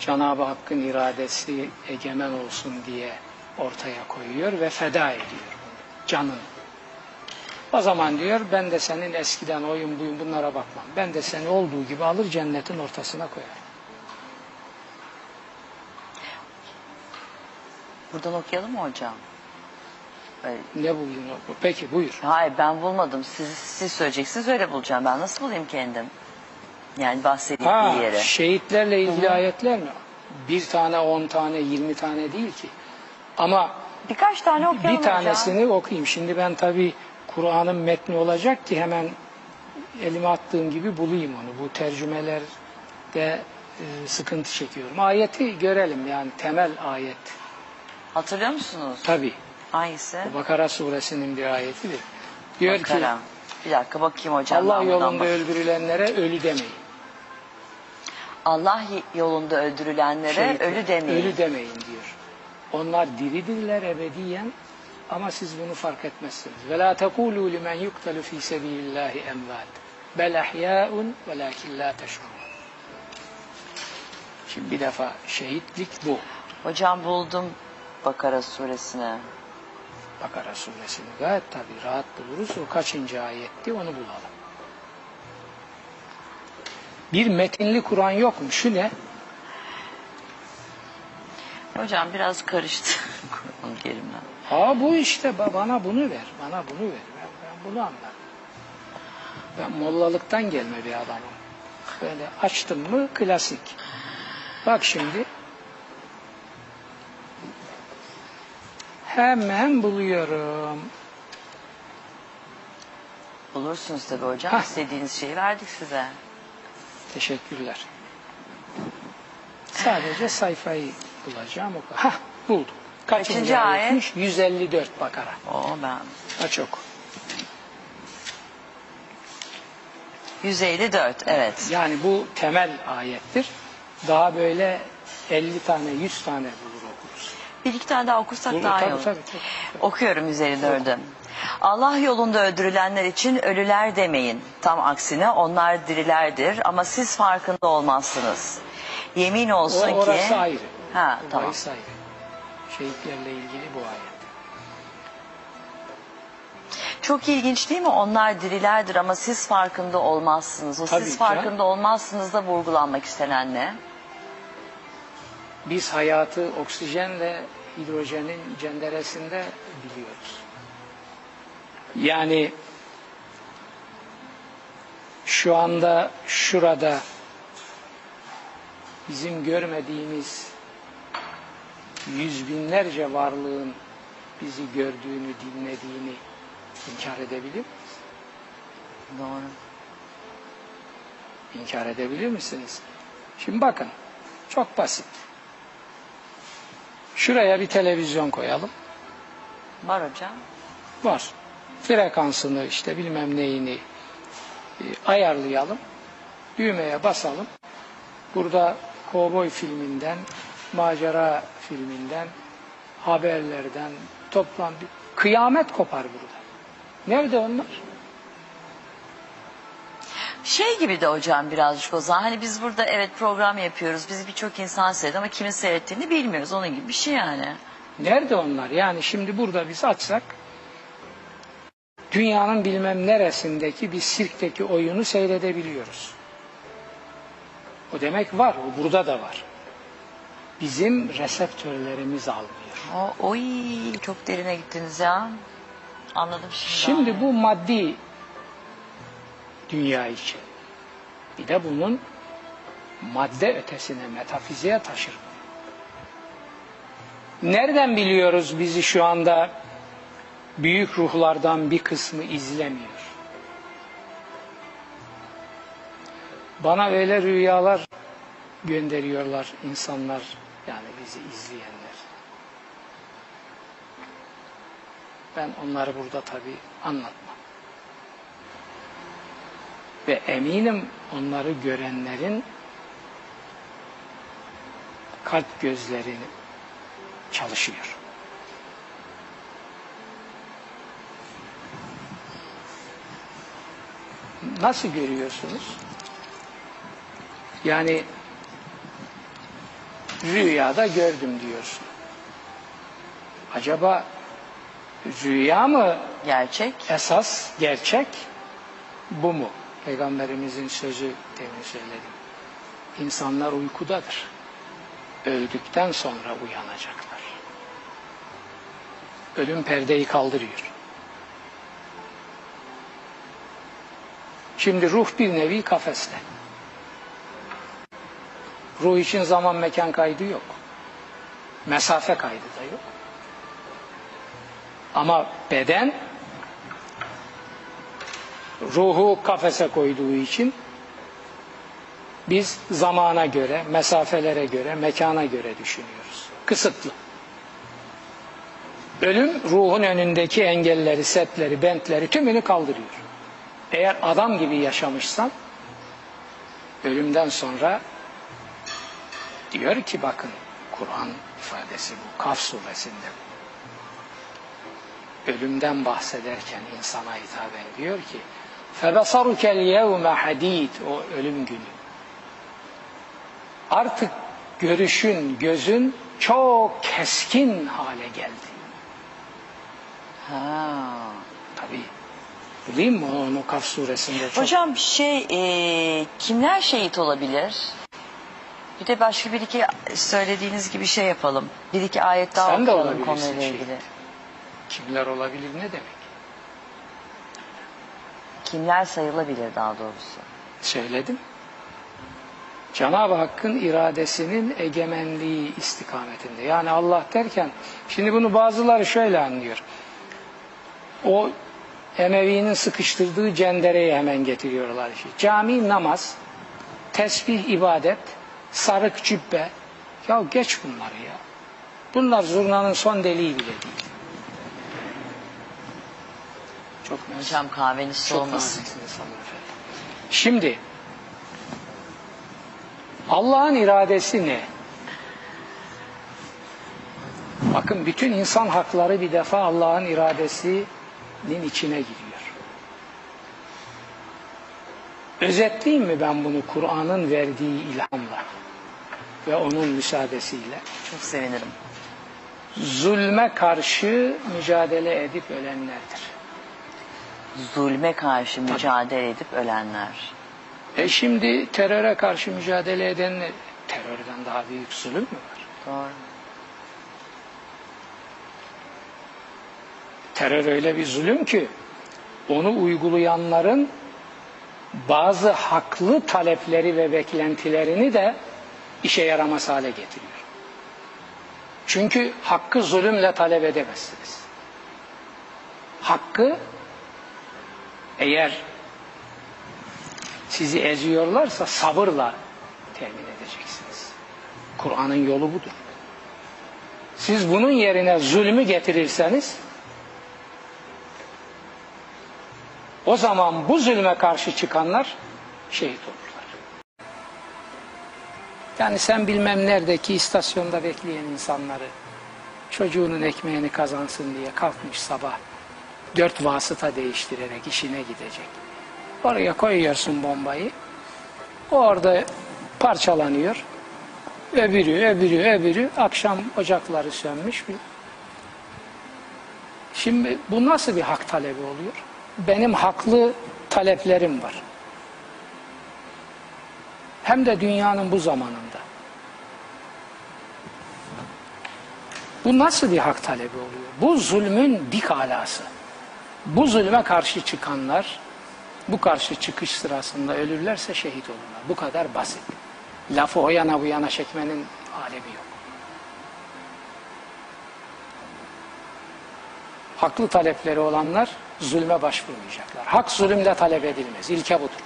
Cenab-ı Hakk'ın iradesi egemen olsun diye ortaya koyuyor ve feda ediyor bunu, canını. O zaman diyor ben de senin eskiden oyun buyun bunlara bakmam. Ben de seni olduğu gibi alır cennetin ortasına koyar. Buradan okuyalım mı hocam? Ay, Ne buldun? Peki buyur. Hayır ben bulmadım. Siz, siz söyleyeceksiniz öyle bulacağım. Ben nasıl bulayım kendim? Yani bahsettiği Ha, yere. şehitlerle ilgili ayetler mi? Bir tane, on tane, yirmi tane değil ki. Ama Birkaç tane okuyalım bir tanesini okuyayım. Şimdi ben tabi Kur'an'ın metni olacak ki hemen elime attığım gibi bulayım onu. Bu tercümelerde e, sıkıntı çekiyorum. Ayeti görelim yani temel ayet. Hatırlıyor musunuz? Tabi Hangisi? Bakara suresinin bir ayetidir. Diyor Bakara. ki Bir dakika bakayım hocam. Allah yolunda bak- öldürülenlere ölü demeyin. Allah yolunda öldürülenlere Şehitler, ölü demeyin. Ölü demeyin diyor. Onlar diridirler ebediyen ama siz bunu fark etmezsiniz. Ve la tekulu limen yuktalu fi sebilillahi emvat. Bel ahya'un velakin la. Şimdi bir defa şehitlik bu. Hocam buldum Bakara suresini. Bakara suresini gayet tabi rahat buluruz. O kaçıncı ayetti onu bulalım. Bir metinli Kur'an yok mu? Şu ne? Hocam biraz karıştı. Kur'an. Ha bu işte ba- bana bunu ver, bana bunu ver. Ben, ben bunu anlarım. Ben mollalıktan gelme bir adamım. Böyle açtım mı klasik. Bak şimdi. Hemen buluyorum. Bulursunuz tabii hocam. Hah. İstediğiniz şeyi verdik size. Teşekkürler. Sadece sayfayı bulacağım. o kadar. Hah buldum. Kaçıncı, Kaçıncı ayet? ayetmiş? 154 Bakara. Oo ben. Aç oku. 154 evet. Yani bu temel ayettir. Daha böyle 50 tane 100 tane. Bir iki tane daha okursak Bulur, daha iyi tabii, olur. tabii, tabii. Okuyorum 154'ü. Allah yolunda öldürülenler için ölüler demeyin. Tam aksine onlar dirilerdir ama siz farkında olmazsınız. Yemin O, olsun ki... orası ayrı. Ha O tamam. bahis ayrı. Şehitlerle ilgili bu ayet. Çok ilginç değil mi? Onlar dirilerdir ama siz farkında olmazsınız. O Tabii siz ya. farkında olmazsınız da vurgulanmak istenen ne? Biz hayatı oksijenle hidrojenin cenderesinde biliyoruz. Yani şu anda şurada bizim görmediğimiz yüz binlerce varlığın bizi gördüğünü, dinlediğini inkar edebilir miyiz? Doğru. İnkar edebilir misiniz? Şimdi bakın, çok basit. Şuraya bir televizyon koyalım. Var hocam. Var. Frekansını işte bilmem neyini e, ayarlayalım. Düğmeye basalım. Burada kovboy filminden, macera filminden, haberlerden toplam bir kıyamet kopar burada. Nerede onlar? Şey gibi de hocam birazcık o zaman. Hani biz burada evet program yapıyoruz. Biz birçok insan seyrediyor ama kimin seyrettiğini bilmiyoruz. Onun gibi bir şey yani. Nerede onlar? Yani şimdi burada biz açsak dünyanın bilmem neresindeki bir sirkteki oyunu seyredebiliyoruz. O demek var, o burada da var. Bizim reseptörlerimiz almıyor. O, oy çok derine gittiniz ya. Anladım şimdi. Şimdi bu maddi dünya için. Bir de bunun madde ötesine, metafiziğe taşır. Nereden biliyoruz bizi şu anda büyük ruhlardan bir kısmı izlemiyor? Bana öyle rüyalar gönderiyorlar insanlar, yani bizi izleyenler. Ben onları burada tabii anlatmam. Ve eminim onları görenlerin kalp gözlerini çalışıyor. Nasıl görüyorsunuz? Yani rüyada gördüm diyorsun. Acaba rüya mı Gerçek. esas gerçek bu mu? Peygamberimizin sözü demin söyledim. İnsanlar uykudadır. Öldükten sonra uyanacaklar. Ölüm perdeyi kaldırıyor. Şimdi ruh bir nevi kafeste. Ruh için zaman mekan kaydı yok. Mesafe kaydı da yok. Ama beden ruhu kafese koyduğu için biz zamana göre, mesafelere göre, mekana göre düşünüyoruz. Kısıtlı. Ölüm ruhun önündeki engelleri, setleri, bentleri tümünü kaldırıyor. Eğer adam gibi yaşamışsan ölümden sonra diyor ki bakın Kur'an ifadesi bu Kaf suresinde ölümden bahsederken insana hitaben diyor ki Febesarukel yevme hadid o ölüm günü. Artık görüşün, gözün çok keskin hale geldi. Ha, tabii. Değil mi o Nukaf suresinde? Çok... Hocam şey e, kimler şehit olabilir? Bir de başka bir iki söylediğiniz gibi şey yapalım. Bir iki ayet daha Sen de okuyalım konuyla ilgili. Şehit. Kimler olabilir ne demek? Kimler sayılabilir daha doğrusu? Söyledim. Cenab-ı Hakk'ın iradesinin egemenliği istikametinde. Yani Allah derken, şimdi bunu bazıları şöyle anlıyor. O Emevi'nin sıkıştırdığı cendereyi hemen getiriyorlar. işte. Cami namaz, tesbih ibadet, sarık cübbe. Ya geç bunları ya. Bunlar zurnanın son deliği bile değil. Çok mersi. Hocam kahveniz Çok soğumasın. naziksiniz hanımefendi. Şimdi Allah'ın iradesi ne? Bakın bütün insan hakları bir defa Allah'ın iradesinin içine giriyor. Özetleyeyim mi ben bunu Kur'an'ın verdiği ilhamla ve onun müsaadesiyle? Çok sevinirim. Zulme karşı mücadele edip ölenlerdir. Zulme karşı mücadele edip ölenler. E şimdi teröre karşı mücadele edenler, terörden daha büyük zulüm mü var? Doğru. Terör öyle bir zulüm ki onu uygulayanların bazı haklı talepleri ve beklentilerini de işe yaramaz hale getiriyor. Çünkü hakkı zulümle talep edemezsiniz. Hakkı eğer sizi eziyorlarsa sabırla temin edeceksiniz. Kur'an'ın yolu budur. Siz bunun yerine zulmü getirirseniz o zaman bu zulme karşı çıkanlar şehit olurlar. Yani sen bilmem neredeki istasyonda bekleyen insanları çocuğunun ekmeğini kazansın diye kalkmış sabah dört vasıta değiştirerek işine gidecek. Oraya koyuyorsun bombayı. O orada parçalanıyor. Öbürü, öbürü, öbürü. Akşam ocakları sönmüş. Şimdi bu nasıl bir hak talebi oluyor? Benim haklı taleplerim var. Hem de dünyanın bu zamanında. Bu nasıl bir hak talebi oluyor? Bu zulmün dik alası. Bu zulme karşı çıkanlar bu karşı çıkış sırasında ölürlerse şehit olurlar. Bu kadar basit. Lafı o yana bu yana çekmenin alemi yok. Haklı talepleri olanlar zulme başvurmayacaklar. Hak zulümle talep edilmez. İlke budur.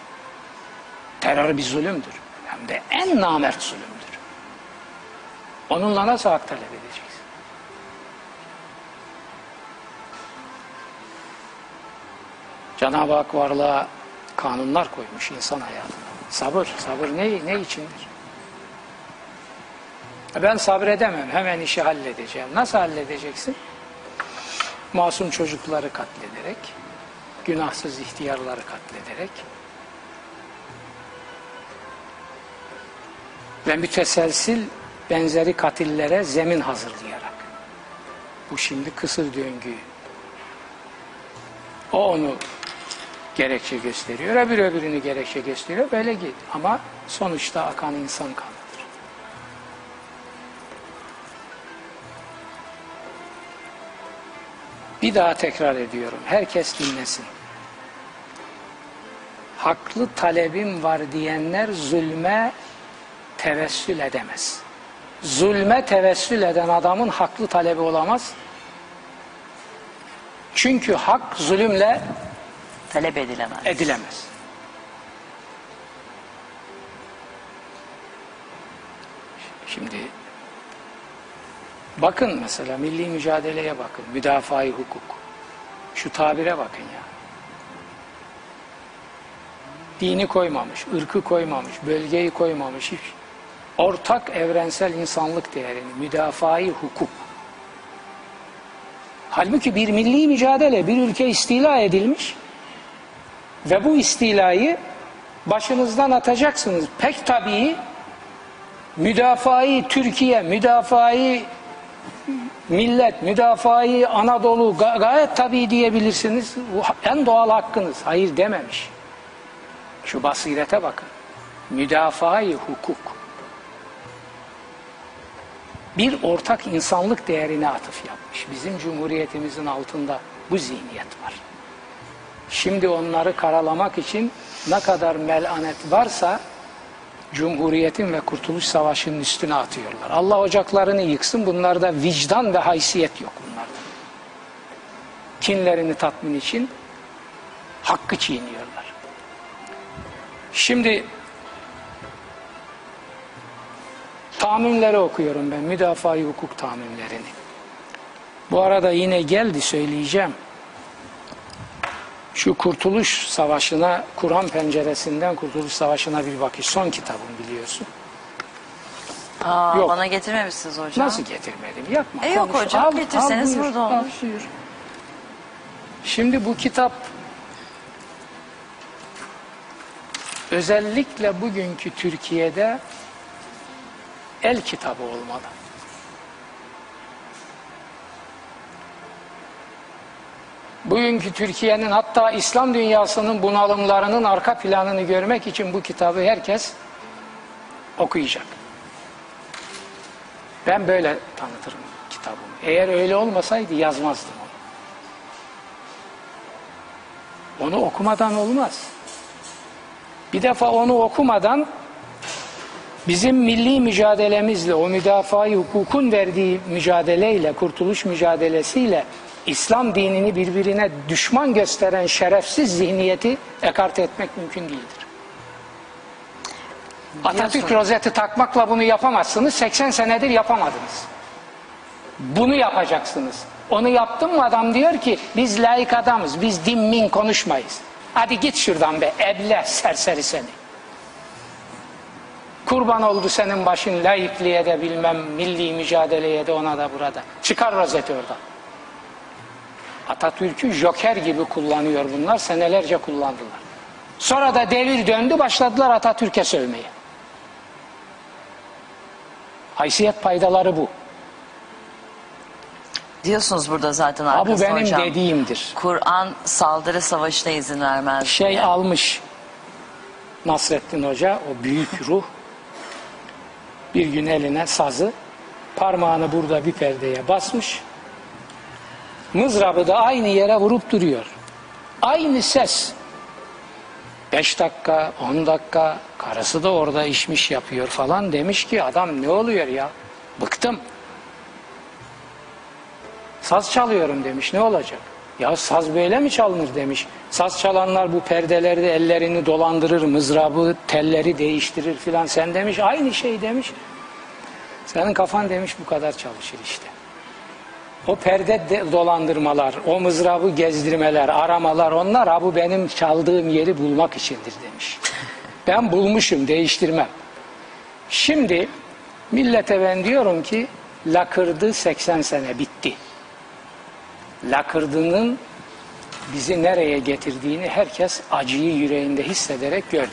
Terör bir zulümdür. Hem de en namert zulümdür. Onunla nasıl hak talep edeceksin? Cenab-ı Hak varlığa kanunlar koymuş insan hayatına. Sabır, sabır ne, ne içindir? Ben sabredemem, hemen işi halledeceğim. Nasıl halledeceksin? Masum çocukları katlederek, günahsız ihtiyarları katlederek ve müteselsil benzeri katillere zemin hazırlayarak. Bu şimdi kısır döngü. O onu gerekçe gösteriyor, öbür öbürünü gerekçe gösteriyor. Böyle git. Ama sonuçta akan insan kanıdır. Bir daha tekrar ediyorum. Herkes dinlesin. Haklı talebim var diyenler zulme tevessül edemez. Zulme tevessül eden adamın haklı talebi olamaz. Çünkü hak zulümle Talep edilemez. edilemez. Şimdi bakın mesela milli mücadeleye bakın, müdafaa hukuk. Şu tabire bakın ya. Dini koymamış, ırkı koymamış, bölgeyi koymamış. Hiç. Ortak evrensel insanlık değerini, müdafaa hukuk. Halbuki bir milli mücadele, bir ülke istila edilmiş. Ve bu istilayı başınızdan atacaksınız. Pek tabii müdafai Türkiye, müdafai millet, müdafai Anadolu ga- gayet tabii diyebilirsiniz. En doğal hakkınız. Hayır dememiş. Şu basirete bakın. Müdafai hukuk. Bir ortak insanlık değerine atıf yapmış. Bizim cumhuriyetimizin altında bu zihniyet var. Şimdi onları karalamak için ne kadar melanet varsa Cumhuriyetin ve Kurtuluş Savaşı'nın üstüne atıyorlar. Allah ocaklarını yıksın. Bunlarda vicdan ve haysiyet yok bunlarda. Kinlerini tatmin için hakkı çiğniyorlar. Şimdi tamimleri okuyorum ben. Müdafaa hukuk tamimlerini. Bu arada yine geldi söyleyeceğim. Şu Kurtuluş Savaşı'na, Kur'an penceresinden Kurtuluş Savaşı'na bir bakış. Son kitabım biliyorsun. Aa, Yok. Bana getirmemişsiniz hocam. Nasıl getirmedim? Yapma. E yok konuş. hocam, getirseniz buyur, burada al, olur. buyur. Şimdi bu kitap özellikle bugünkü Türkiye'de el kitabı olmalı. Bugünkü Türkiye'nin hatta İslam dünyasının bunalımlarının arka planını görmek için bu kitabı herkes okuyacak. Ben böyle tanıtırım kitabımı. Eğer öyle olmasaydı yazmazdım onu. Onu okumadan olmaz. Bir defa onu okumadan bizim milli mücadelemizle, o müdafaa hukukun verdiği mücadeleyle, kurtuluş mücadelesiyle İslam dinini birbirine düşman gösteren şerefsiz zihniyeti ekarte etmek mümkün değildir. Atatürk rozeti takmakla bunu yapamazsınız. 80 senedir yapamadınız. Bunu yapacaksınız. Onu yaptın mı adam diyor ki biz layık adamız, biz din min konuşmayız. Hadi git şuradan be, eble serseri seni. Kurban oldu senin başın laikliğe de bilmem milli mücadeleye de ona da burada. Çıkar rozeti oradan. Atatürk'ü joker gibi kullanıyor bunlar, senelerce kullandılar. Sonra da devir döndü, başladılar Atatürk'e sövmeye. Haysiyet paydaları bu. Diyorsunuz burada zaten Ha, bu benim hocam. dediğimdir. Kur'an saldırı savaşına izin vermez. Şey diye. almış Nasrettin Hoca, o büyük ruh. Bir gün eline sazı, parmağını burada bir perdeye basmış. Mızrabı da aynı yere vurup duruyor. Aynı ses. Beş dakika, on dakika, karısı da orada işmiş yapıyor falan demiş ki adam ne oluyor ya? Bıktım. Saz çalıyorum demiş ne olacak? Ya saz böyle mi çalınır demiş. Saz çalanlar bu perdelerde ellerini dolandırır, mızrabı, telleri değiştirir filan. Sen demiş aynı şey demiş. Senin kafan demiş bu kadar çalışır işte. O perde de- dolandırmalar, o mızrabı gezdirmeler, aramalar onlar ha bu benim çaldığım yeri bulmak içindir demiş. Ben bulmuşum değiştirmem. Şimdi millete ben diyorum ki lakırdı 80 sene bitti. Lakırdının bizi nereye getirdiğini herkes acıyı yüreğinde hissederek gördü.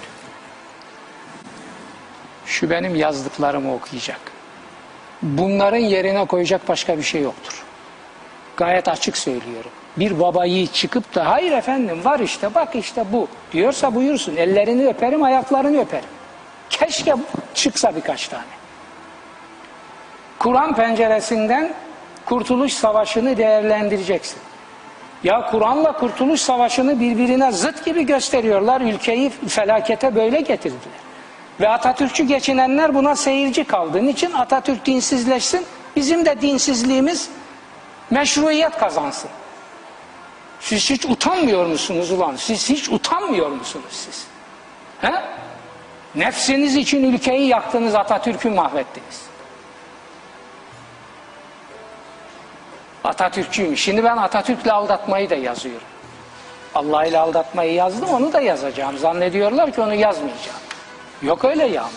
Şu benim yazdıklarımı okuyacak. bunların yerine koyacak başka bir şey yoktur. Gayet açık söylüyorum. Bir baba yiğit çıkıp da hayır efendim var işte bak işte bu diyorsa buyursun. Ellerini öperim ayaklarını öperim. Keşke çıksa birkaç tane. Kur'an penceresinden Kurtuluş Savaşı'nı değerlendireceksin. Ya Kur'an'la Kurtuluş Savaşı'nı birbirine zıt gibi gösteriyorlar. Ülkeyi felakete böyle getirdiler. Ve Atatürkçü geçinenler buna seyirci kaldığı için Atatürk dinsizleşsin. Bizim de dinsizliğimiz meşruiyet kazansın. Siz hiç utanmıyor musunuz ulan? Siz hiç utanmıyor musunuz siz? He? Nefsiniz için ülkeyi yaktınız, Atatürk'ü mahvettiniz. Atatürkçüyüm. Şimdi ben Atatürk'le aldatmayı da yazıyorum. Allah ile aldatmayı yazdım, onu da yazacağım. Zannediyorlar ki onu yazmayacağım. Yok öyle ya ama.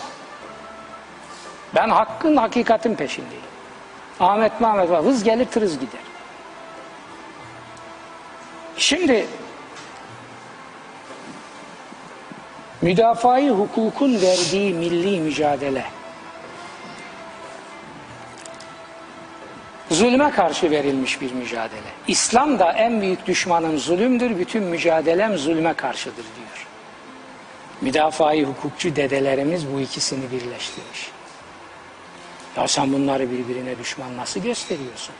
Ben hakkın, hakikatin peşindeyim. Ahmet Mehmet var, hız gelir tırız gider. Şimdi müdafaa hukukun verdiği milli mücadele zulme karşı verilmiş bir mücadele. İslam da en büyük düşmanım zulümdür, bütün mücadelem zulme karşıdır diyor. Müdafaa hukukçu dedelerimiz bu ikisini birleştirmiş. Ya sen bunları birbirine düşman nasıl gösteriyorsun?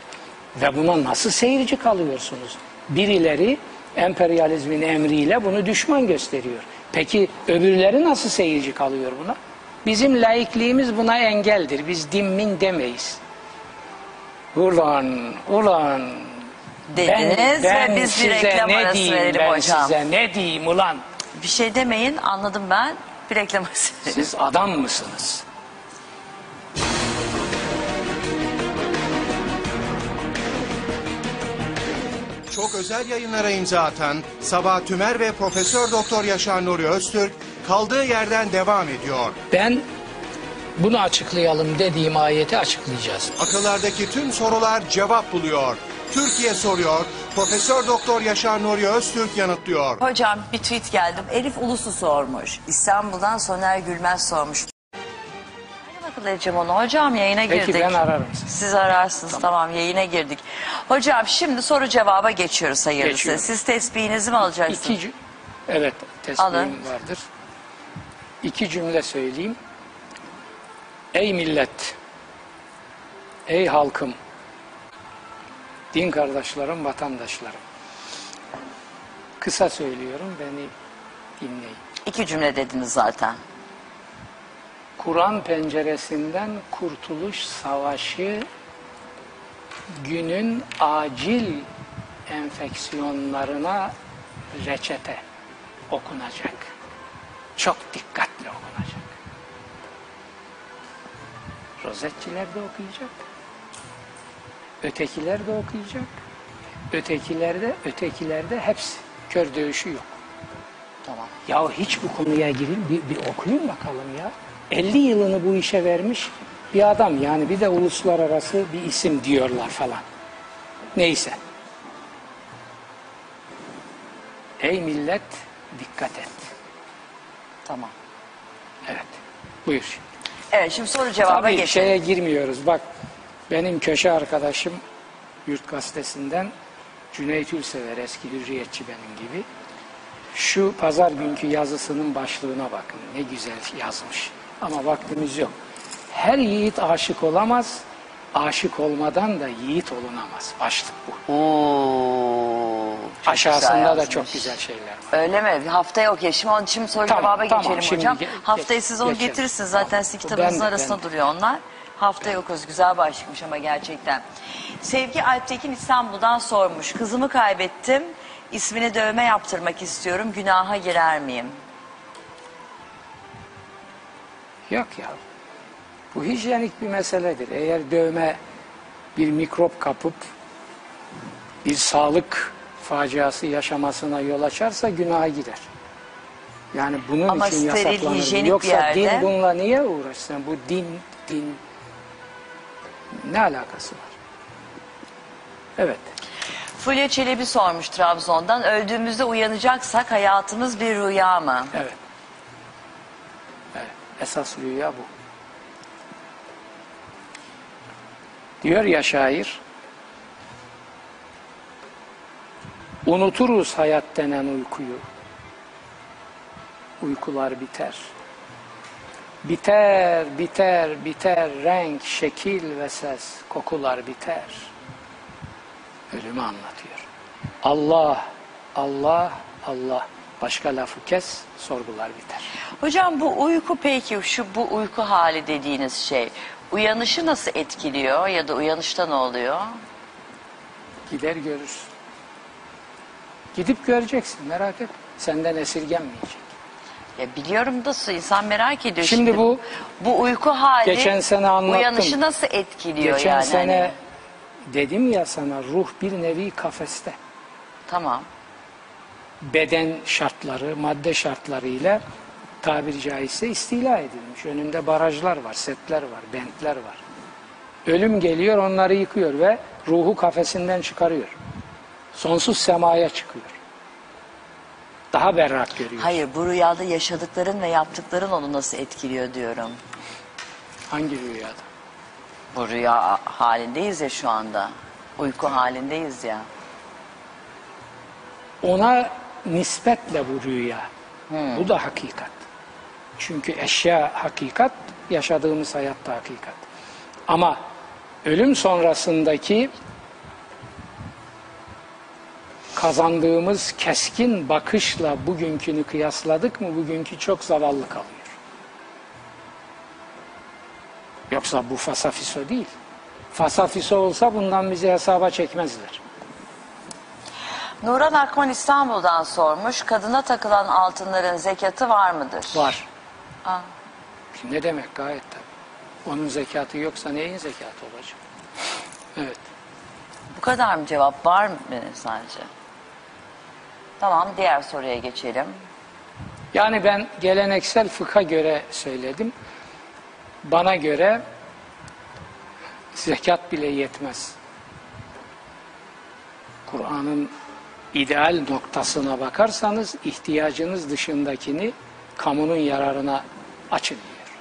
Ve buna nasıl seyirci kalıyorsunuz? Birileri emperyalizmin emriyle bunu düşman gösteriyor. Peki öbürleri nasıl seyirci kalıyor buna? Bizim laikliğimiz buna engeldir. Biz dimmin demeyiz. Ulan, ulan. Dediniz ve biz bir reklam ne arası diyeyim verelim ben hocam. size ne diyeyim ulan? Bir şey demeyin anladım ben. Bir reklam arası verelim. Siz adam mısınız? Çok özel yayınlara imza atan Sabah Tümer ve Profesör Doktor Yaşar Nuri Öztürk kaldığı yerden devam ediyor. Ben bunu açıklayalım dediğim ayeti açıklayacağız. Akıllardaki tüm sorular cevap buluyor. Türkiye soruyor. Profesör Doktor Yaşar Nuri Öztürk yanıtlıyor. Hocam bir tweet geldim. Elif Ulusu sormuş. İstanbul'dan Soner Gülmez sormuş. Edeceğim onu. Hocam yayına Peki, girdik. ben ararım sizi. Siz ararsınız tamam. yayına girdik. Hocam şimdi soru cevaba geçiyoruz hayırlısı. Geçiyorum. Siz tesbihinizi mi alacaksınız? İki evet tesbihim Alın. vardır. İki cümle söyleyeyim. Ey millet, ey halkım, din kardeşlerim, vatandaşlarım. Kısa söylüyorum, beni dinleyin. İki cümle dediniz zaten. Kur'an penceresinden kurtuluş savaşı günün acil enfeksiyonlarına reçete okunacak. Çok dikkatli okunacak. Rozetçiler de okuyacak. Ötekiler de okuyacak. Ötekilerde, ötekilerde hepsi. Kör dövüşü yok. Tamam. Ya hiç bu konuya girin bir, bir okuyun bakalım ya. 50 yılını bu işe vermiş bir adam yani bir de uluslararası bir isim diyorlar falan. Neyse. Ey millet dikkat et. Tamam. Evet. Buyur şimdi. Evet şimdi soru cevaba Tabii geçelim. şeye girmiyoruz. Bak benim köşe arkadaşım Yurt Gazetesi'nden Cüneyt Ülsever eski hürriyetçi benim gibi. Şu pazar günkü yazısının başlığına bakın. Ne güzel yazmış. Ama vaktimiz yok. Her yiğit aşık olamaz. Aşık olmadan da yiğit olunamaz. Başlık bu. Oo, çok Aşağısında güzel da yazmış. çok güzel şeyler var. Öyle mi? Haftaya okey. Şimdi, onun- şimdi soru Tamam, cevaba tamam. geçelim Şimdi hocam. ge- Haftaya geç- siz onu geçelim. getirirsiniz. Zaten sizin Tamam. kitabınızın Ben de- arasında ben de. duruyor onlar. Haftaya okuruz. Güzel başlıkmış ama gerçekten. Sevgi Alptekin İstanbul'dan sormuş. Kızımı kaybettim. İsmini dövme yaptırmak istiyorum. Günaha girer miyim? Yok ya. Bu hijyenik bir meseledir. Eğer dövme bir mikrop kapıp bir sağlık faciası yaşamasına yol açarsa günaha gider. Yani bunun Ama için steril, yasaklanır. Yoksa yerde- din bununla niye uğraşsın? Bu din, din ne alakası var? Evet. Fulya Çelebi sormuş Trabzon'dan. Öldüğümüzde uyanacaksak hayatımız bir rüya mı? Evet. Esas rüya bu. Diyor ya şair, unuturuz hayat denen uykuyu. Uykular biter. Biter, biter, biter, renk, şekil ve ses, kokular biter. Ölümü anlatıyor. Allah, Allah, Allah. Başka lafı kes, sorgular biter. Hocam bu uyku peki şu bu uyku hali dediğiniz şey uyanışı nasıl etkiliyor ya da uyanışta ne oluyor? Gider görürsün. Gidip göreceksin, merak etme. Senden esirgenmeyecek. Ya biliyorum da insan merak ediyor. Şimdi bu- bu uyku hali Geçen sene anlattım. uyanışı nasıl etkiliyor Geçen yani? sene hani? dedim ya sana ruh bir nevi kafeste. Tamam. Beden şartları, madde şartlarıyla tabiri caizse istila edilmiş. Önünde barajlar var, setler var, bentler var. Ölüm geliyor onları yıkıyor ve ruhu kafesinden çıkarıyor. Sonsuz semaya çıkıyor. Daha berrak görüyor. Hayır bu rüyada yaşadıkların ve yaptıkların onu nasıl etkiliyor diyorum. Hangi rüyada? Bu rüya halindeyiz ya şu anda. Uyku halindeyiz ya. Ona nispetle bu rüya. Bu da hakikat. Çünkü eşya hakikat, yaşadığımız hayatta hakikat. Ama ölüm sonrasındaki kazandığımız keskin bakışla bugünkünü kıyasladık mı bugünkü çok zavallı kalıyor. Yoksa bu fasafiso değil. Fasafiso olsa bundan bizi hesaba çekmezler. Nuran Akman İstanbul'dan sormuş. Kadına takılan altınların zekatı var mıdır? Var. Aa, Ne demek gayet tabii. Onun zekatı yoksa neyin zekatı olacak? Evet. bu kadar mı cevap var mı sence? Tamam diğer soruya geçelim. Yani ben geleneksel fıkha göre söyledim. Bana göre zekat bile yetmez. Kur'an'ın ideal noktasına bakarsanız ihtiyacınız dışındakini kamunun yararına açın diyor.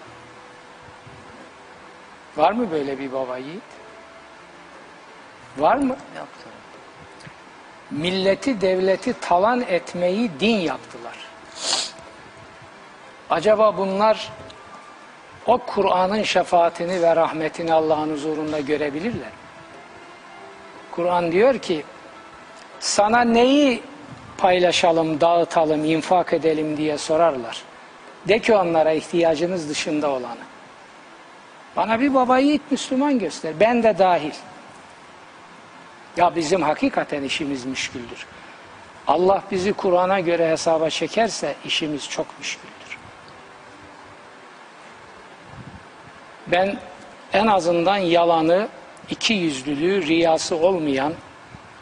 Var mı böyle bir baba yiğit? Var mı? Yoktur. milleti devleti talan etmeyi din yaptılar. Acaba bunlar o Kur'an'ın şefaatini ve rahmetini Allah'ın huzurunda görebilirler? Kur'an diyor ki sana neyi paylaşalım, dağıtalım, infak edelim diye sorarlar. De ki onlara ihtiyacınız dışında olanı. Bana bir baba yiğit Müslüman göster. Ben de dahil. Ya bizim hakikaten işimiz müşküldür. Allah bizi Kur'an'a göre hesaba çekerse işimiz çok müşküldür. Ben en azından yalanı, iki yüzlülüğü, riyası olmayan,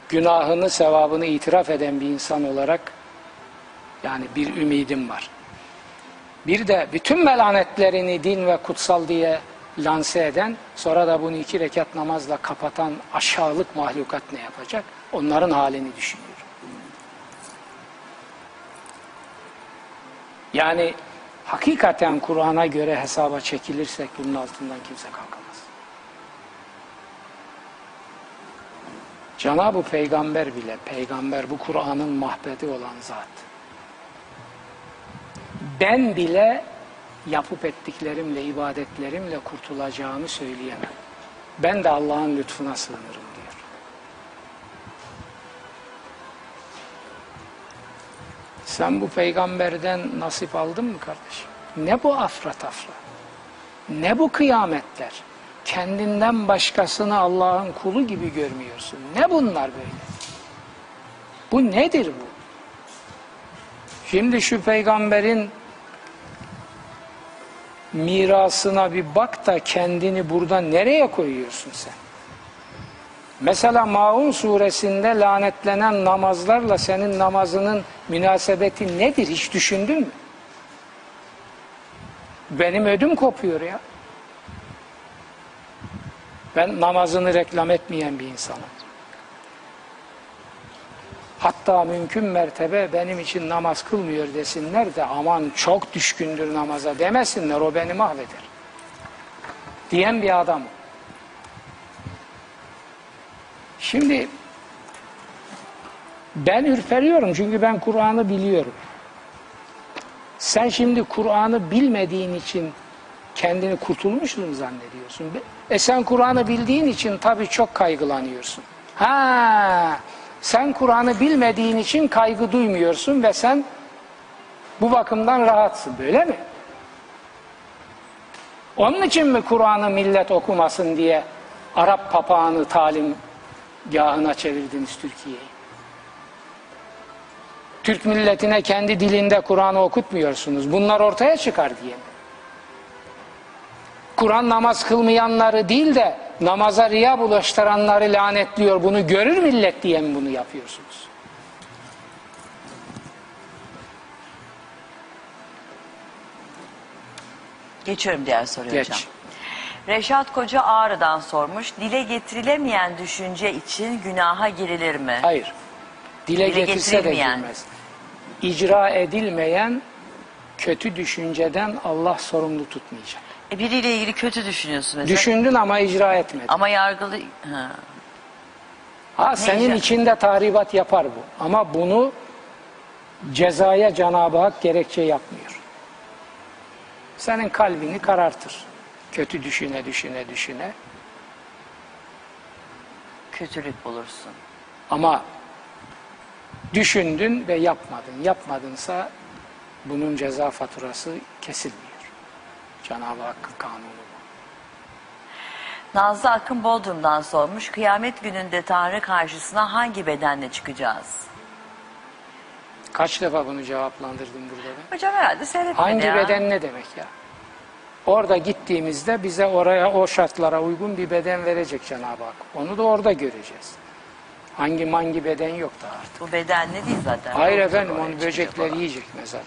günahını, sevabını itiraf eden bir insan olarak yani bir ümidim var. Bir de bütün melanetlerini din ve kutsal diye lanse eden, sonra da bunu iki rekat namazla kapatan aşağılık mahlukat ne yapacak? Onların halini düşünüyorum. Yani hakikaten Kur'an'a göre hesaba çekilirsek bunun altından kimse kalkamaz. Cenab-ı Peygamber bile, peygamber bu Kur'an'ın mahbedi olan zat. Ben bile yapıp ettiklerimle, ibadetlerimle kurtulacağımı söyleyemem. Ben de Allah'ın lütfuna sığınırım diyor. Sen bu peygamberden nasip aldın mı kardeşim? Ne bu afra tafra? Ne bu kıyametler? Kendinden başkasını Allah'ın kulu gibi görmüyorsun. Ne bunlar böyle? Bu nedir bu? Şimdi şu peygamberin mirasına bir bak da kendini burada nereye koyuyorsun sen? Mesela Maun suresinde lanetlenen namazlarla senin namazının münasebeti nedir hiç düşündün mü? Benim ödüm kopuyor ya. Ben namazını reklam etmeyen bir insanım. Hatta mümkün mertebe benim için namaz kılmıyor desinler de aman çok düşkündür namaza demesinler o beni mahveder. Diyen bir adam. Şimdi ben ürperiyorum çünkü ben Kur'an'ı biliyorum. Sen şimdi Kur'an'ı bilmediğin için kendini kurtulmuşsun mu zannediyorsun? E sen Kur'an'ı bildiğin için tabii çok kaygılanıyorsun. Ha, sen Kur'an'ı bilmediğin için kaygı duymuyorsun ve sen bu bakımdan rahatsın, böyle mi? Onun için mi Kur'an'ı millet okumasın diye Arap papağanı talim gahına çevirdiniz Türkiye'yi? Türk milletine kendi dilinde Kur'an'ı okutmuyorsunuz. Bunlar ortaya çıkar diye mi? Kur'an namaz kılmayanları değil de namaza riya bulaştıranları lanetliyor. Bunu görür millet diye mi bunu yapıyorsunuz? Geçiyorum diğer soruya Geç. hocam. Reşat Koca Ağrı'dan sormuş. Dile getirilemeyen düşünce için günaha girilir mi? Hayır. Dile, Dile getirse de girmez. İcra edilmeyen kötü düşünceden Allah sorumlu tutmayacak. E, biriyle ilgili kötü düşünüyorsun mesela. Düşündün ama icra etmedin. Ama yargılı... Ha. Ha senin diyeceğim? içinde tahribat yapar bu. Ama bunu cezaya Cenab-ı Hak gerekçe yapmıyor. Senin kalbini karartır. Kötü düşüne düşüne düşüne. Kötülük bulursun. Ama düşündün ve yapmadın. Yapmadınsa bunun ceza faturası kesilmiyor. Cenab-ı Hakk'ın kanunu. Nazlı Akın Bodrum'dan sormuş. Kıyamet gününde Tanrı karşısına hangi bedenle çıkacağız? Kaç defa bunu cevaplandırdım burada ben? Hocam herhalde seyretmedi Hangi ya. beden ne demek ya? Orada gittiğimizde bize oraya o şartlara uygun bir beden verecek Cenab-ı Hak. Onu da orada göreceğiz. Hangi mangi beden yok da artık. Bu beden ne değil zaten. Hayır efendim onu böcekler yiyecek mezarda.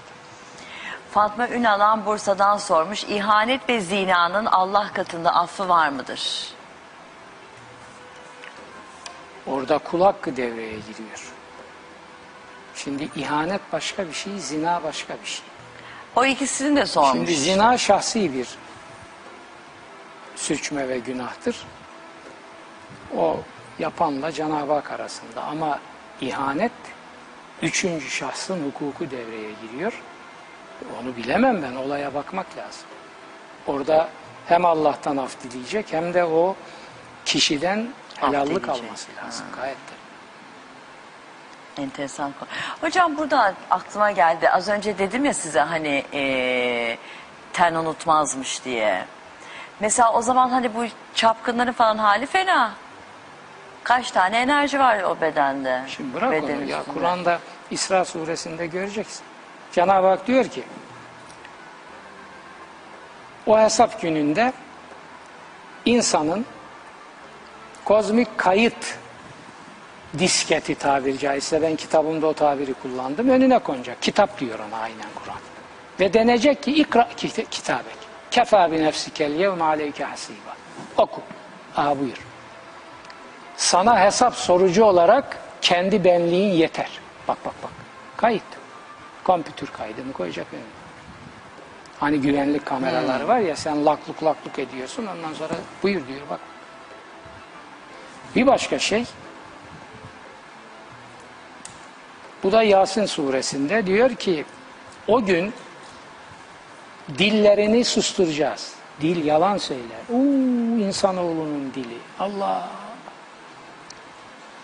Fatma Ünalan Bursa'dan sormuş. İhanet ve zinanın Allah katında affı var mıdır? Orada kul hakkı devreye giriyor. Şimdi ihanet başka bir şey, zina başka bir şey. O ikisini de sormuş. Şimdi zina şahsi bir sürçme ve günahtır. O yapanla Cenab-ı Hak arasında. Ama ihanet üçüncü şahsın hukuku devreye giriyor. Onu bilemem ben. Olaya bakmak lazım. Orada hem Allah'tan af dileyecek hem de o kişiden helallik alması lazım. Gayet tabii. Enteresan. Hocam burada aklıma geldi. Az önce dedim ya size hani eee ten unutmazmış diye. Mesela o zaman hani bu çapkınların falan hali fena. Kaç tane enerji var o bedende? Şimdi bırak onu ya. Kur'an'da İsra suresinde göreceksin. Cenab-ı Hak diyor ki o hesap gününde insanın kozmik kayıt disketi tabiri caizse ben kitabımda o tabiri kullandım. Önüne konacak. Kitap diyor ona aynen Kur'an. Ve denecek ki ikra kit- kitabek. Kefa bi nefsikel yevme aleyke hasiba. Oku. Aa buyur. Sana hesap sorucu olarak kendi benliğin yeter. Bak bak bak. Kayıt. Kompütür kaydını koyacak önüne. Hani güvenlik kameraları var ya sen lakluk lakluk ediyorsun ondan sonra buyur diyor bak. Bir başka şey bu da Yasin suresinde diyor ki o gün dillerini susturacağız. Dil yalan söyler. Uuu insanoğlunun dili. Allah.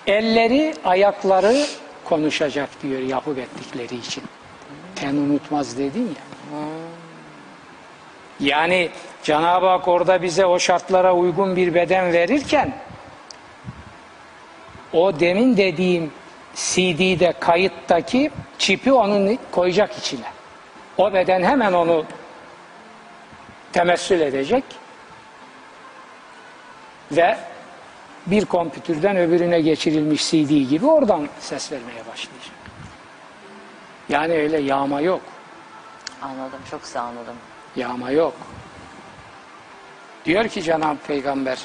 Elleri, ayakları konuşacak diyor yapıp ettikleri için. Ten unutmaz dedin ya. Yani Cenab-ı Hak orada bize o şartlara uygun bir beden verirken o demin dediğim CD'de kayıttaki çipi onun koyacak içine. O beden hemen onu temessül edecek ve bir kompütürden öbürüne geçirilmiş CD gibi oradan ses vermeye başlayacak. Yani öyle yağma yok. Anladım. Çok güzel anladım. Yağma yok. Diyor ki Cenab-ı Peygamber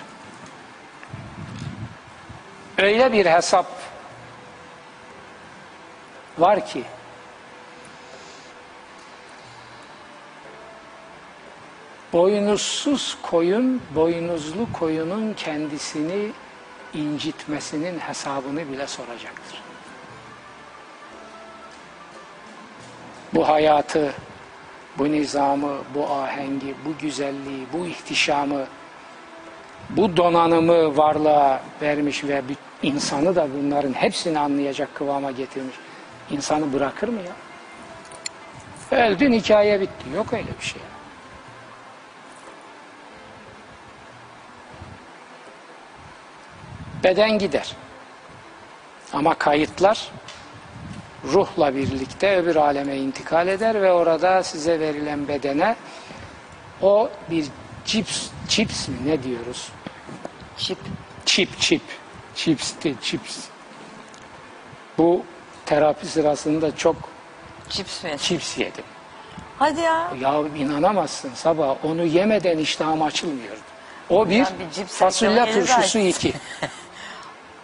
öyle bir hesap var ki boynuzsuz koyun boynuzlu koyunun kendisini incitmesinin hesabını bile soracaktır. Bu hayatı, bu nizamı, bu ahengi, bu güzelliği, bu ihtişamı, bu donanımı varlığa vermiş ve insanı da bunların hepsini anlayacak kıvama getirmiş. İnsanı bırakır mı ya? Öldün hikaye bitti. Yok öyle bir şey. Beden gider. Ama kayıtlar ruhla birlikte öbür aleme intikal eder ve orada size verilen bedene o bir cips, chips mi ne diyoruz? Çip. Çip, çip. Chips değil, chips. Bu terapi sırasında çok Cips mi? chips yedim. Hadi ya. Ya inanamazsın sabah onu yemeden iştahım açılmıyordu. O bir, Ben bir cips fasulye turşusu iki.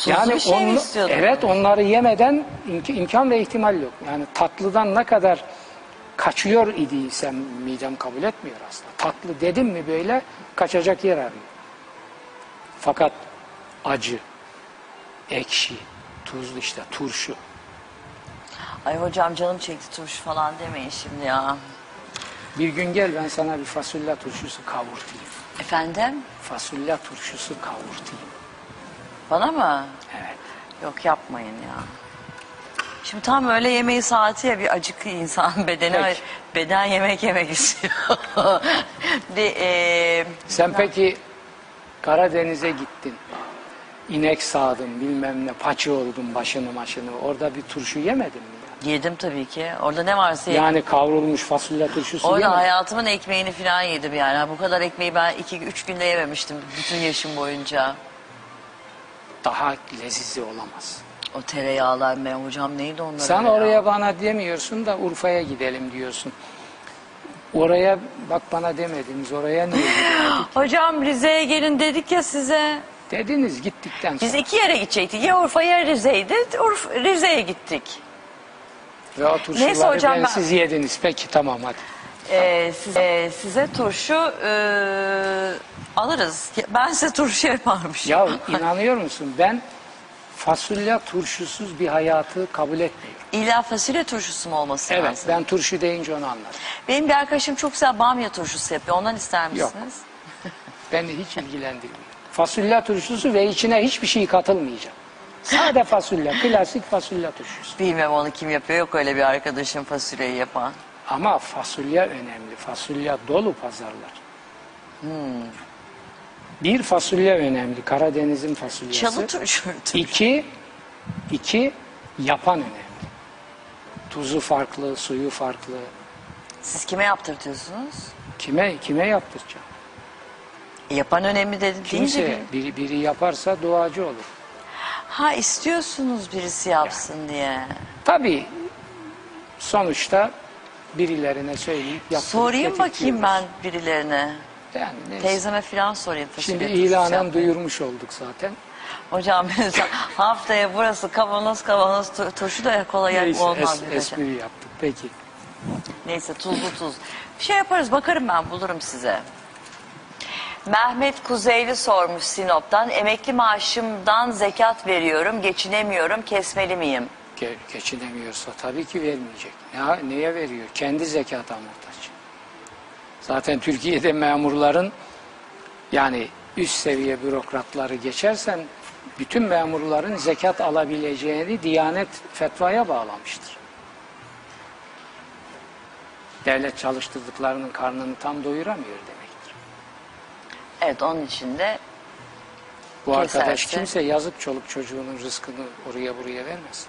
Tuzlu bir şey mi onu- istiyordun? evet onları yemeden imk- imkan ve ihtimal yok. Yani tatlıdan ne kadar kaçıyor idiysem midem kabul etmiyor aslında. Tatlı dedim mi böyle kaçacak yer arıyor. Fakat acı, ekşi, tuzlu işte turşu. Ay hocam canım çekti turşu falan demeyin şimdi ya. Bir gün gel ben sana bir fasulye turşusu kavurtayım. Efendim? Fasulye turşusu kavurtayım. Bana mı? Evet. Yok yapmayın ya. Şimdi tam öyle yemeği saati ya bir acıkı insan bedeni Peki. beden yemek yemek istiyor. bir, e, Sen peki Karadeniz'e gittin. İnek sağdın bilmem ne paçı oldun başını maşını. Orada bir turşu yemedin mi? yedim tabii ki. Orada ne varsa yedim. Yani kavrulmuş fasulye turşusu Orada yemedin. hayatımın ekmeğini falan yedim yani. Bu kadar ekmeği ben iki üç günde yememiştim bütün yaşım boyunca. Daha lezizi olamaz. O tereyağlar be hocam neydi onlar? Sen ya? oraya bana demiyorsun da Urfa'ya gidelim diyorsun. Oraya bak bana demediniz. Oraya niye gidemedik? Hocam Rize'ye gelin dedik ya size. Dediniz gittikten sonra. Biz iki yere gidecektik. Ya Urfa ya Rize'ydi. Urf, Rize'ye gittik. Ve o turşuları Neyse hocam ben- siz yediniz. Peki tamam hadi. Ee, size, size turşu e, alırız. Ben size turşu yaparmışım. Ya inanıyor musun? Ben fasulye turşusuz bir hayatı kabul etmiyorum. İlla fasulye turşusu mu olması Evet lazım? ben turşu deyince onu anladım. Benim bir arkadaşım çok güzel bamya turşusu yapıyor. Ondan ister Yok. misiniz? Beni hiç ilgilendirmiyor. Fasulye turşusu ve içine hiçbir şey katılmayacak. Sade fasulye, klasik fasulye turşusu. Bilmem onu kim yapıyor. Yok öyle bir arkadaşım fasulyeyi yapan. Ama fasulye önemli. Fasulye dolu pazarlar. Bir fasulye önemli. Karadeniz'in fasulyesi. Çalı turşu. İki, iki yapan önemli. Tuzu farklı, suyu farklı. Siz kime yaptırtıyorsunuz? Kime kime yaptıracağım? Yapan önemli deyince Kimse bir- biri, biri yaparsa duacı olur. Ha istiyorsunuz birisi yapsın diye. Tabii sonuçta birilerine söyleyip yaptırıp Sorayım bakayım ben birilerine. Yani neyse. Teyzeme falan sorayım. Şimdi ilanen duyurmuş olduk zaten. Hocam haftaya burası kavanoz kavanoz tu- turşu da kolay Neyse olmaz. es- bir de. espri yaptık. Peki. Neyse tuzlu tuz. Bir şey yaparız bakarım ben bulurum size. Mehmet Kuzeyli sormuş Sinop'tan. Emekli maaşımdan zekat veriyorum, geçinemiyorum, kesmeli miyim? Ge- geçinemiyorsa tabii ki vermeyecek. Ne, neye veriyor? Kendi zekata muhtaç. Zaten Türkiye'de memurların yani üst seviye bürokratları geçersen bütün memurların zekat alabileceğini Diyanet fetvaya bağlamıştır. Devlet çalıştırdıklarının karnını tam doyuramıyor demektir. Evet onun için de Bu arkadaş Keserse. kimse yazık çoluk çocuğunun rızkını oraya buraya vermez.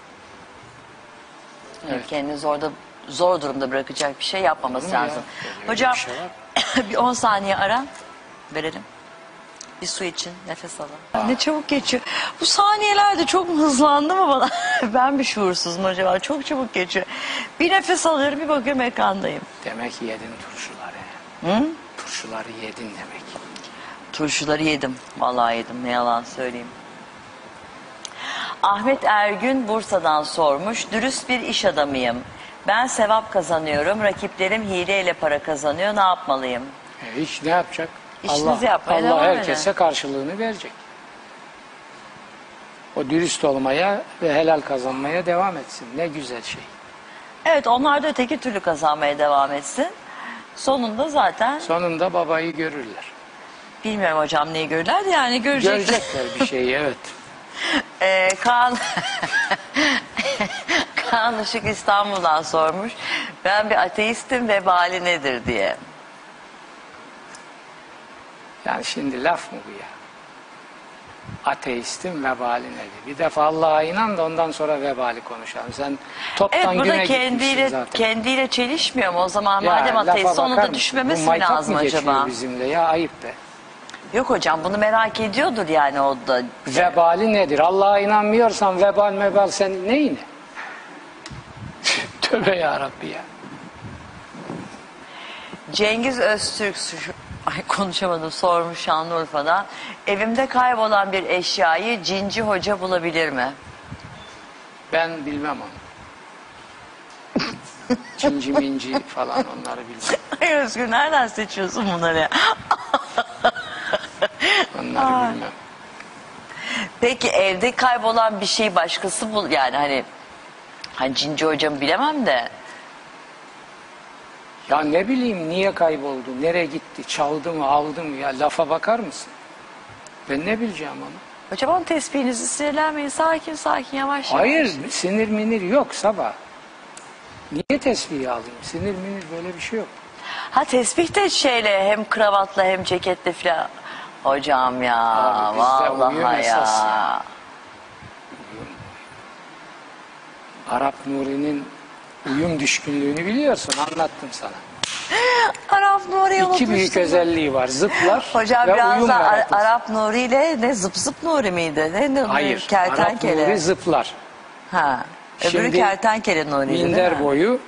Evet. kendinizi orada zor durumda bırakacak bir şey yapmaması ya? lazım. Öyle Hocam bir şey var. bir 10 saniye ara verelim. Bir su için nefes alın. Ne çabuk geçiyor. Bu saniyeler de çok mu hızlandı mı bana? ben bir şuursuzum acaba. Çok çabuk geçiyor. Bir nefes alıyorum bir bakıyorum ekrandayım. Demek yedin turşuları. Hı? Turşuları yedin demek. Turşuları yedim. Vallahi yedim. Ne yalan söyleyeyim. Ahmet Ergün Bursa'dan sormuş. Dürüst bir iş adamıyım. Ben sevap kazanıyorum. Rakiplerim hileyle para kazanıyor. Ne yapmalıyım? E hiç ne yapacak? İşinizi Allah, yapmaya Allah devam edin. herkese karşılığını verecek. O dürüst olmaya ve helal kazanmaya devam etsin. Ne güzel şey. Evet onlar da öteki türlü kazanmaya devam etsin. Sonunda zaten Sonunda babayı görürler. bilmiyorum hocam neyi görürler de yani görecekler. Görecekler bir şeyi evet. Ee, Kaan Kaan Işık İstanbul'dan sormuş. Ben bir ateistim vebali nedir diye. Yani şimdi laf mı bu ya? Ateistin vebali nedir? Bir defa Allah'a inan da ondan sonra vebali konuşalım. Sen toptan Evet güne burada gitmişsin kendiyle zaten. kendiyle çelişmiyor mu? O zaman Ya, madem lafa ateist onu bakar da mısın? düşmemesi Bu mi maytap lazım mı geçiyor acaba? bizimle ya ayıp be. Yok hocam bunu merak ediyordur yani o da. Vebali nedir? Allah'a inanmıyorsan vebal mebal sen neyine? Tövbe yarabbi ya. Cengiz Öztürk şu- ay konuşamadım sormuş Şanlıurfa'dan. Evimde kaybolan bir eşyayı cinci hoca bulabilir mi? Ben bilmem onu. Cinci minci falan onları bilmem. Ay Özgür nereden seçiyorsun bunları? ya? Onları bilmem. Peki evde kaybolan bir şey başkası bul yani hani hani cinci hocamı bilemem de Ya ne bileyim niye kayboldu, nereye gitti, çaldı mı, aldı mı ya lafa bakar mısın? Ben ne bileceğim onu? hocam onun tespihinizi sinirlenmeyin sakin sakin yavaş yavaş. Hayır sinir minir yok sabah. Niye tesbihi alayım? Sinir minir böyle bir şey yok. Ha tesbih de şeyle hem kravatla hem ceketle filan. Hocam ya Abi bizde uyum vallahi esas ya. ya. Arap Nuri'nin uyum düşkünlüğünü biliyorsun anlattım sana. Arap Nuri İki büyük unutmuştum. özelliği var. Zıplar Hocam ve biraz uyum da Ar- yaratır. Arap Nuri ile ne zıp zıp Nuri miydi? Ne, ne Hayır. Kertenkele. Arap Nuri zıplar. Ha. Öbürü Şimdi kertenkele Nuri'ydi değil Minder mi? boyu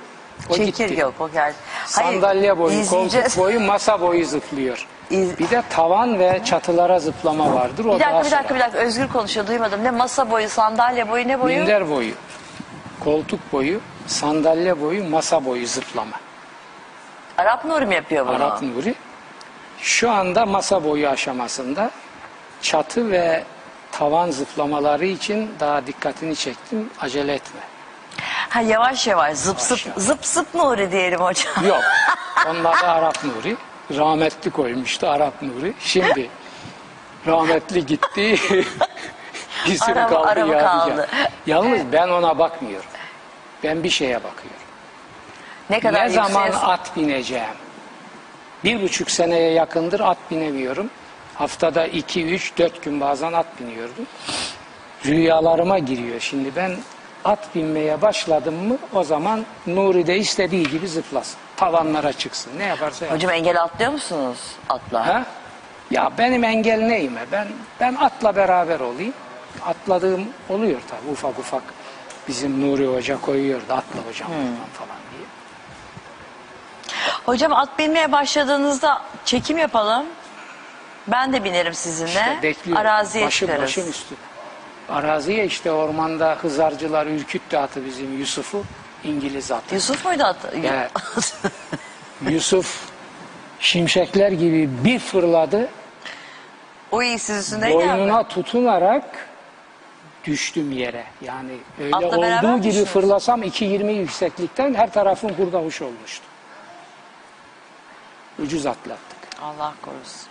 o Çekir gitti. yok o ker. Sandalye boyu, izleyeceğiz. koltuk boyu, masa boyu zıplıyor. İz- Bir de tavan ve çatılara zıplama vardır. O Bir dakika daha bir dakika sonra. bir dakika Özgür konuşuyor duymadım. Ne masa boyu, sandalye boyu ne boyu? Minder boyu, koltuk boyu, sandalye boyu, masa boyu zıplama. Arap Nuri mi yapıyor bunu? Arap Nuri. Şu anda masa boyu aşamasında çatı ve tavan zıplamaları için daha dikkatini çektim. Acele etme. Ha yavaş yavaş zıp zıp Yavaş yavaş. zıp zıp Nuri diyelim hocam. Yok. Onlar da Arap Nuri. Rahmetli koymuştu Arap Nuri. Şimdi rahmetli gitti. Araba- kaldı araba kaldı. Yalnız ben ona bakmıyorum. Ben bir şeye bakıyorum. Ne kadar ne zaman yükseğe- at bineceğim? Bir buçuk seneye yakındır at binemiyorum. Haftada iki, üç, dört gün bazen at biniyordum. Rüyalarıma giriyor. Şimdi ben at binmeye başladım mı o zaman Nuri de istediği gibi zıplasın. Tavanlara çıksın. Ne yaparsa yapsın. Hocam engel atlıyor musunuz atla? Ha? Ya benim engel neyime? Ben ben atla beraber olayım. Atladığım oluyor tabii ufak ufak. Bizim Nuri Hoca koyuyordu atla hocam Hmm. falan falan diye. Hocam at binmeye başladığınızda çekim yapalım. Ben de binerim sizinle. İşte bekliyorum. Araziye başım, çıkarız. başım üstüne. Araziye işte ormanda hızarcılar ürküttü atı bizim Yusuf'u. İngiliz atı. Yusuf muydu at? Evet. Yusuf şimşekler gibi bir fırladı. o iyi siz mi? Boynuna tutunarak düştüm yere. Yani öyle Atla beraber olduğu mi gibi düştünüz? fırlasam 2.20 yükseklikten her tarafım hurda huş olmuştu. Ucuz atlattık. Allah korusun.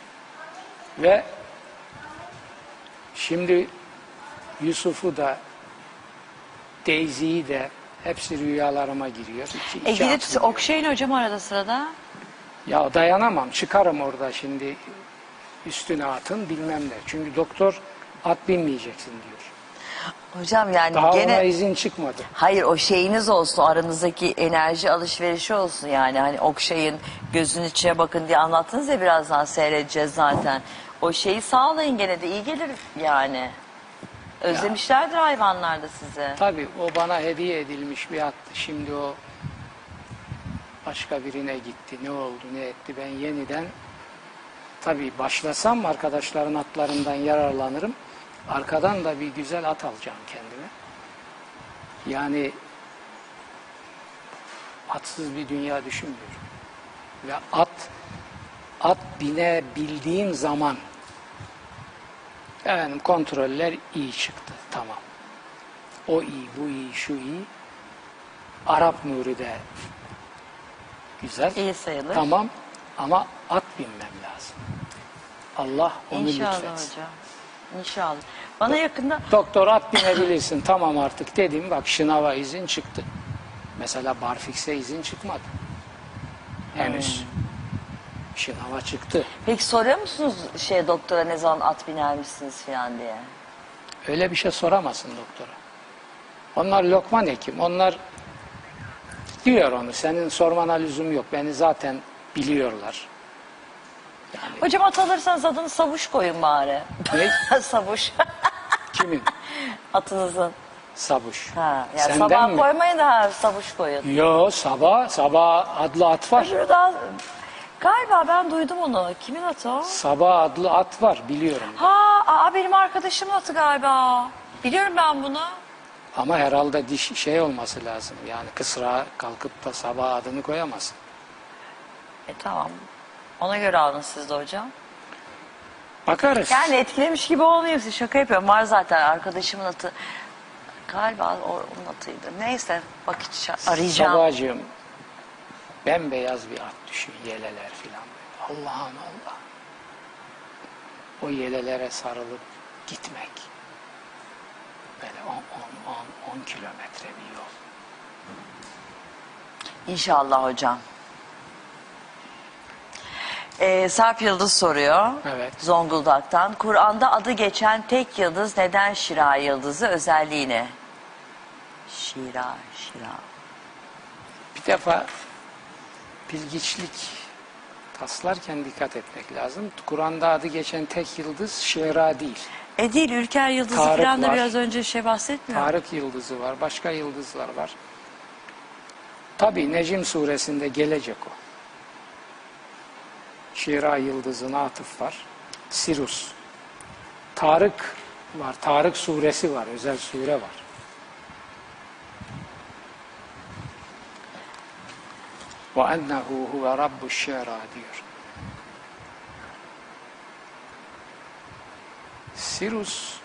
Ve şimdi Yusuf'u da Daisy'yi de hepsi rüyalarıma giriyor. İki, iki E gidip at gidiyor. okşayın hocam arada sırada. Ya dayanamam çıkarım orada şimdi üstüne atın bilmem ne. Çünkü doktor at binmeyeceksin diyor. Hocam yani Daha gene... ona izin çıkmadı. Hayır o şeyiniz olsun aranızdaki enerji alışverişi olsun yani hani okşayın gözün içine bakın diye anlattınız ya birazdan seyredeceğiz zaten. O şeyi sağlayın gene de iyi gelir yani. Özlemişlerdir hayvanlar da sizi. Tabii o bana hediye edilmiş bir attı. Şimdi o başka birine gitti. Ne oldu ne etti ben yeniden tabii başlasam arkadaşların atlarından yararlanırım. Arkadan da bir güzel at alacağım kendime. Yani atsız bir dünya düşünmüyorum. Ve at at binebildiğim zaman Efendim kontroller iyi çıktı. Tamam. O iyi, bu iyi, şu iyi. Arap nuru de güzel. İyi sayılır. Tamam ama at binmem lazım. Allah onu İnşallah lütfetsin. hocam. İnşallah. Bana yakında Doktor at binebilirsin tamam artık dedim bak şınava izin çıktı. Mesela barfikse izin çıkmadı. Henüz. Hmm. Şınava çıktı. Peki soruyor musunuz şey doktora ne zaman at binermişsiniz falan diye? Öyle bir şey soramazsın doktora. Onlar lokman hekim. Onlar diyor onu. Senin sormana lüzum yok. Beni zaten biliyorlar. Hocam at alırsanız adını Savuş koyun bari. Ne? Savuş. Kimin? Atınızın. Sabuş. Ha, yani Senden sabah mi? koymayın da ha, Savuş koyun. Yo sabah. Sabah adlı at var. Şurada galiba ben duydum onu. Kimin atı o? Sabah adlı at var biliyorum. Ha, aa, benim arkadaşımın atı galiba. Biliyorum ben bunu. Ama herhalde diş şey olması lazım. Yani kısra kalkıp da sabah adını koyamazsın. E tamam. Ona göre alın siz de hocam. Bakarız. Yani etkilemiş gibi olmayayım size şaka yapıyorum. Var zaten arkadaşımın atı. Galiba o- onun atıydı. Neyse vakit arayacağım. Sabahcığım bembeyaz bir at düşün yeleler filan. Allah'ım Allah. O yelelere sarılıp gitmek. Böyle 10 kilometre bir yol. İnşallah hocam. Ee, Sarp Yıldız soruyor. Evet. Zonguldak'tan. Kur'an'da adı geçen tek yıldız neden Şira yıldızı özelliği ne? Şira, Şira. Bir defa bilgiçlik taslarken dikkat etmek lazım. Kur'an'da adı geçen tek yıldız Şera değil. E değil Ülker Yıldızı Tarık falan da var. biraz önce şey bahsetmiyor. Tarık yıldızı var, başka yıldızlar var. Tabi Necim suresinde gelecek o. Şira yıldızına atıf var. Sirus. Tarık var. Tarık suresi var. Özel sure var. Ve ennehu huve rabbu şera diyor. Sirus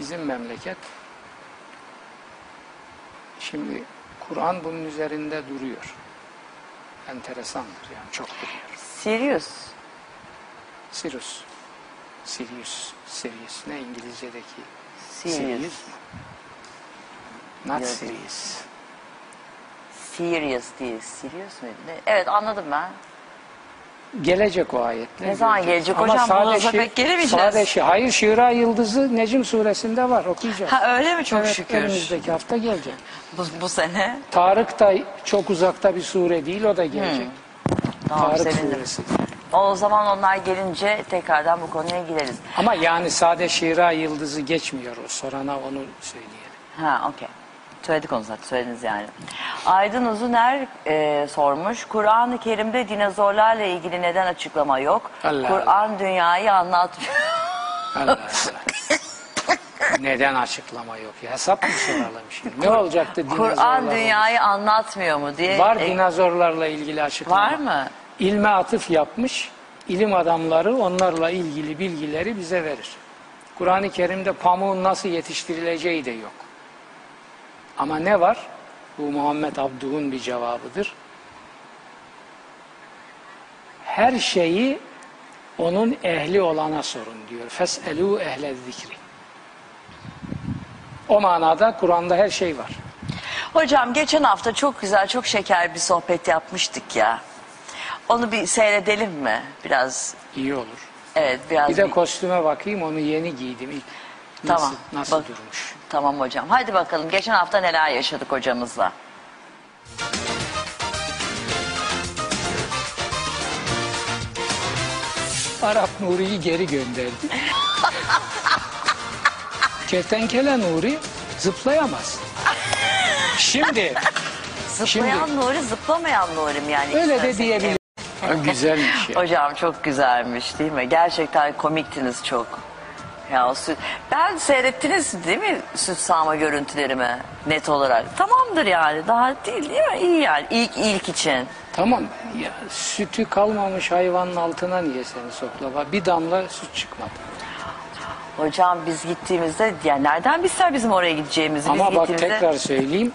bizim memleket. Şimdi Kur'an bunun üzerinde duruyor. Enteresandır yani çok duruyor. Sirius. Sirius. Sirius. Sirius. Ne İngilizce'deki? Sirius. mu? Not Yok. Sirius. Sirius değil. Sirius muydu? Ne? Evet anladım ben. Gelecek o ayetler. Ne zaman gelecek Ama hocam? şi- pek gelemeyeceğiz. Sade şi- Hayır Şira Yıldızı Necim suresinde var okuyacağız. Ha öyle mi çok evet, şükür. Önümüzdeki hafta gelecek. Bu, bu sene. Tarık da çok uzakta bir sure değil o da gelecek. Tamam Tarık sevindim. suresi. O zaman onlar gelince tekrardan bu konuya gireriz. Ama yani sade Şira Yıldızı geçmiyor o. Sorana onu söyleyelim. Ha okey. Söyledik onu zaten söylediniz yani. Aydın Uzuner e, sormuş. Kur'an-ı Kerim'de dinozorlarla ilgili neden açıklama yok? Allah Kur'an dünyayı anlatmıyor. Allah Allah. Neden açıklama yok ya? Hesap mı soralım şimdi? Ne olacaktı dinozorlarla? Kur'an dünyayı anlatmıyor mu diye. Var e, dinozorlarla ilgili açıklama. Var mı? İlme atıf yapmış. İlim adamları onlarla ilgili bilgileri bize verir. Kur'an-ı Kerim'de pamuğun nasıl yetiştirileceği de yok. Ama ne var? Bu Muhammed Abduh'un bir cevabıdır. Her şeyi onun ehli olana sorun diyor. Feselu ehle zikri. O manada Kur'an'da her şey var. Hocam geçen hafta çok güzel, çok şeker bir sohbet yapmıştık ya. Onu bir seyredelim mi? Biraz, İyi olur. evet biraz. Bir de bir- kostüme bakayım onu yeni giydim. Nasıl, Tamam. nasıl Bak- durmuş? Tamam hocam. Hadi bakalım geçen hafta neler yaşadık hocamızla. Arap Nuri'yi geri gönderdi. Kertenkele Nuri zıplayamaz. Şimdi Zıplayan Nuri, zıplamayan Nuri'm yani. öyle de İstersen- Güzelmiş ya. Hocam çok güzelmiş değil mi? Gerçekten komiktiniz çok. Ya süt... Ben seyrettiniz değil mi süt sağma görüntülerimi net olarak? Tamamdır yani daha değil değil mi? İyi yani ilk ilk için. Tamam ya sütü kalmamış hayvanın altına niye seni soklama? Bir damla süt çıkmadı. Hocam biz gittiğimizde yani nereden bilsen bizim oraya gideceğimizi Ama biz bak gittiğimizde tekrar söyleyeyim.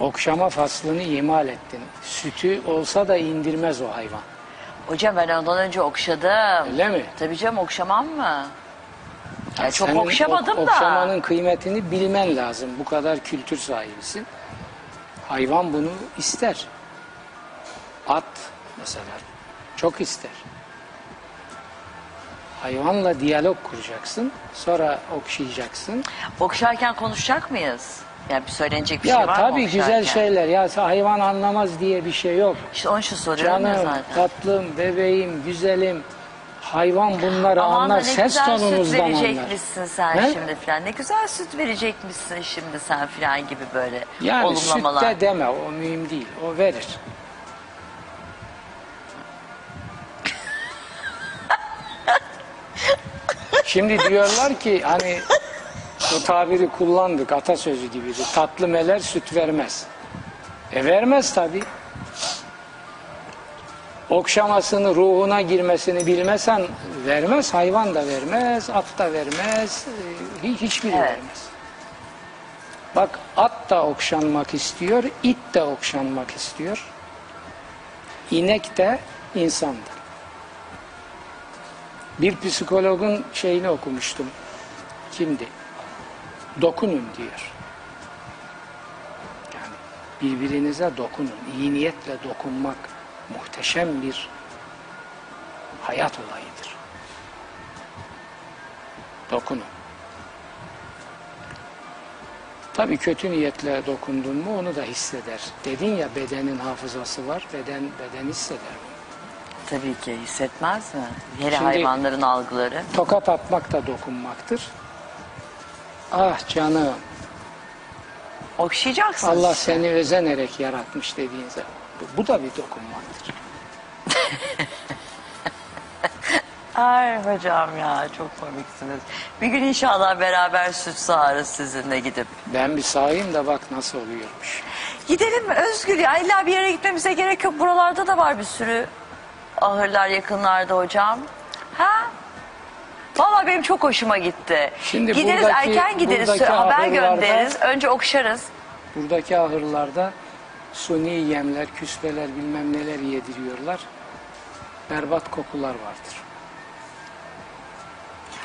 Okşama faslını ihmal ettin. Sütü olsa da indirmez o hayvan. hocam ben ondan önce okşadım. Öyle mi? Tabii canım okşamam mı? Ya çok Senin okşamadım ok- da. Okşamanın kıymetini bilmen lazım. Bu kadar kültür sahibisin. Hayvan bunu ister. At mesela çok ister. Hayvanla diyalog kuracaksın. Sonra okşayacaksın. Okşarken konuşacak mıyız? Yani bir söylenecek bir ya şey var mı tabii okşarken? güzel şeyler. Ya hayvan anlamaz diye bir şey yok. İşte onun için soruyorum ya Canım, zaten. tatlım, bebeğim, güzelim. Hayvan bunları Aman anlar. ne Ses güzel süt tonunuzdan anlar. verecekmişsin sen He? şimdi filan. Ne güzel süt verecekmişsin şimdi sen filan gibi böyle Yani olumlamalar. sütte deme o mühim değil. O verir. Şimdi diyorlar ki hani o tabiri kullandık atasözü gibidir. Tatlı meler süt vermez. E vermez tabi. Okşamasını, ruhuna girmesini bilmesen vermez. Hayvan da vermez, at da vermez, e, hiç hiçbiri Evet. vermez. Bak at da okşanmak istiyor, it de okşanmak istiyor. İnek de insandır. Bir psikologun şeyini okumuştum. Kimdi? Dokunun diyor. Yani birbirinize dokunun. İyi niyetle dokunmak muhteşem bir hayat olayıdır. Dokunun. Tabii kötü niyetle dokundun mu onu da hisseder. Dedin ya bedenin hafızası var, beden beden hisseder. Tabii ki hissetmez mi? Hele Şimdi- hayvanların algıları. Tokat atmak da dokunmaktır. Ah canım, Okşayacaksın. Allah işte. seni özenerek yaratmış dediğin zaman. Bu, bu da bir dokunmaktır. Ay hocam ya çok komiksiniz. Bir gün inşallah beraber süt sağarız sizinle gidip. Ben bir sağayım da bak nasıl oluyormuş. Gidelim mi Özgür ya illa bir yere gitmemize gerek yok. Buralarda da var bir sürü ahırlar yakınlarda hocam. Ha? Vallahi benim çok hoşuma gitti. Şimdi gideriz buradaki- erken gideriz buradaki haber göndeririz. Önce okşarız. Buradaki ahırlarda suni yemler, küspeler bilmem neler yediriyorlar. Berbat kokular vardır.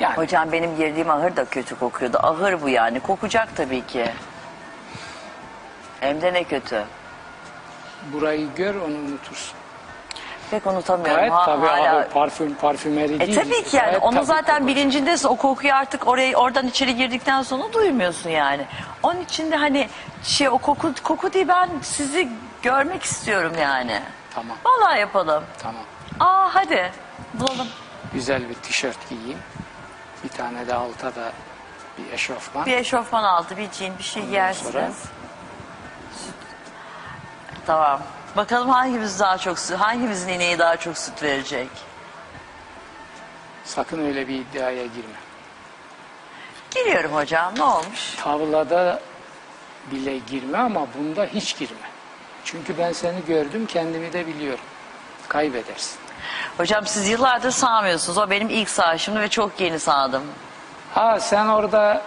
Yani Hocam benim girdiğim ahır da kötü kokuyordu. Ahır bu yani. Kokacak tabii ki. Hem de ne kötü. burayı gör onu unutursun. Pek unutamıyorum. Gayet Ha- tabii hala. ahır, parfüm, parfümeri E değil. tabii ki yani Gayet onu zaten kokar. bilincindesin o kokuyu artık oraya oradan içeri girdikten sonra duymuyorsun yani. Onun için de hani şey o koku koku değil ben sizi görmek istiyorum yani. Tamam, Vallahi yapalım. tamam. Aa hadi bulalım. Güzel bir tişört giyeyim. Bir tane de alta da bir eşofman. Bir eşofman altı bir jean bir şey sonra? giyersiniz. Tamam. Bakalım hangimiz daha çok süt, hangimizin ineği daha çok süt verecek. Sakın öyle bir iddiaya girme. Giriyorum hocam ne olmuş? Tavlada bile girme ama bunda hiç girme. Çünkü ben seni gördüm kendimi de biliyorum. Kaybedersin. Hocam siz yıllardır sağmıyorsunuz. O benim ilk sağışımdı ve çok yeni sağdım. Ha sen orada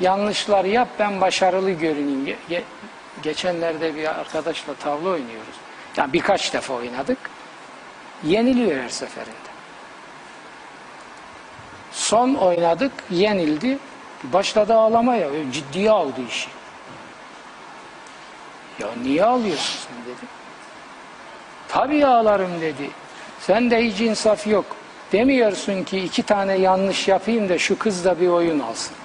yanlışlar yap ben başarılı görüneyim. Ge- ge- geçenlerde bir arkadaşla tavla oynuyoruz. Yani birkaç defa oynadık. Yeniliyor her seferinde. Son oynadık yenildi. Başladı ağlamaya. Ciddiye aldı işi. Ya niye ağlıyorsun sen dedim. Tabii ağlarım dedi. Sen de hiç insaf yok. Demiyorsun ki iki tane yanlış yapayım da şu kız da bir oyun alsın.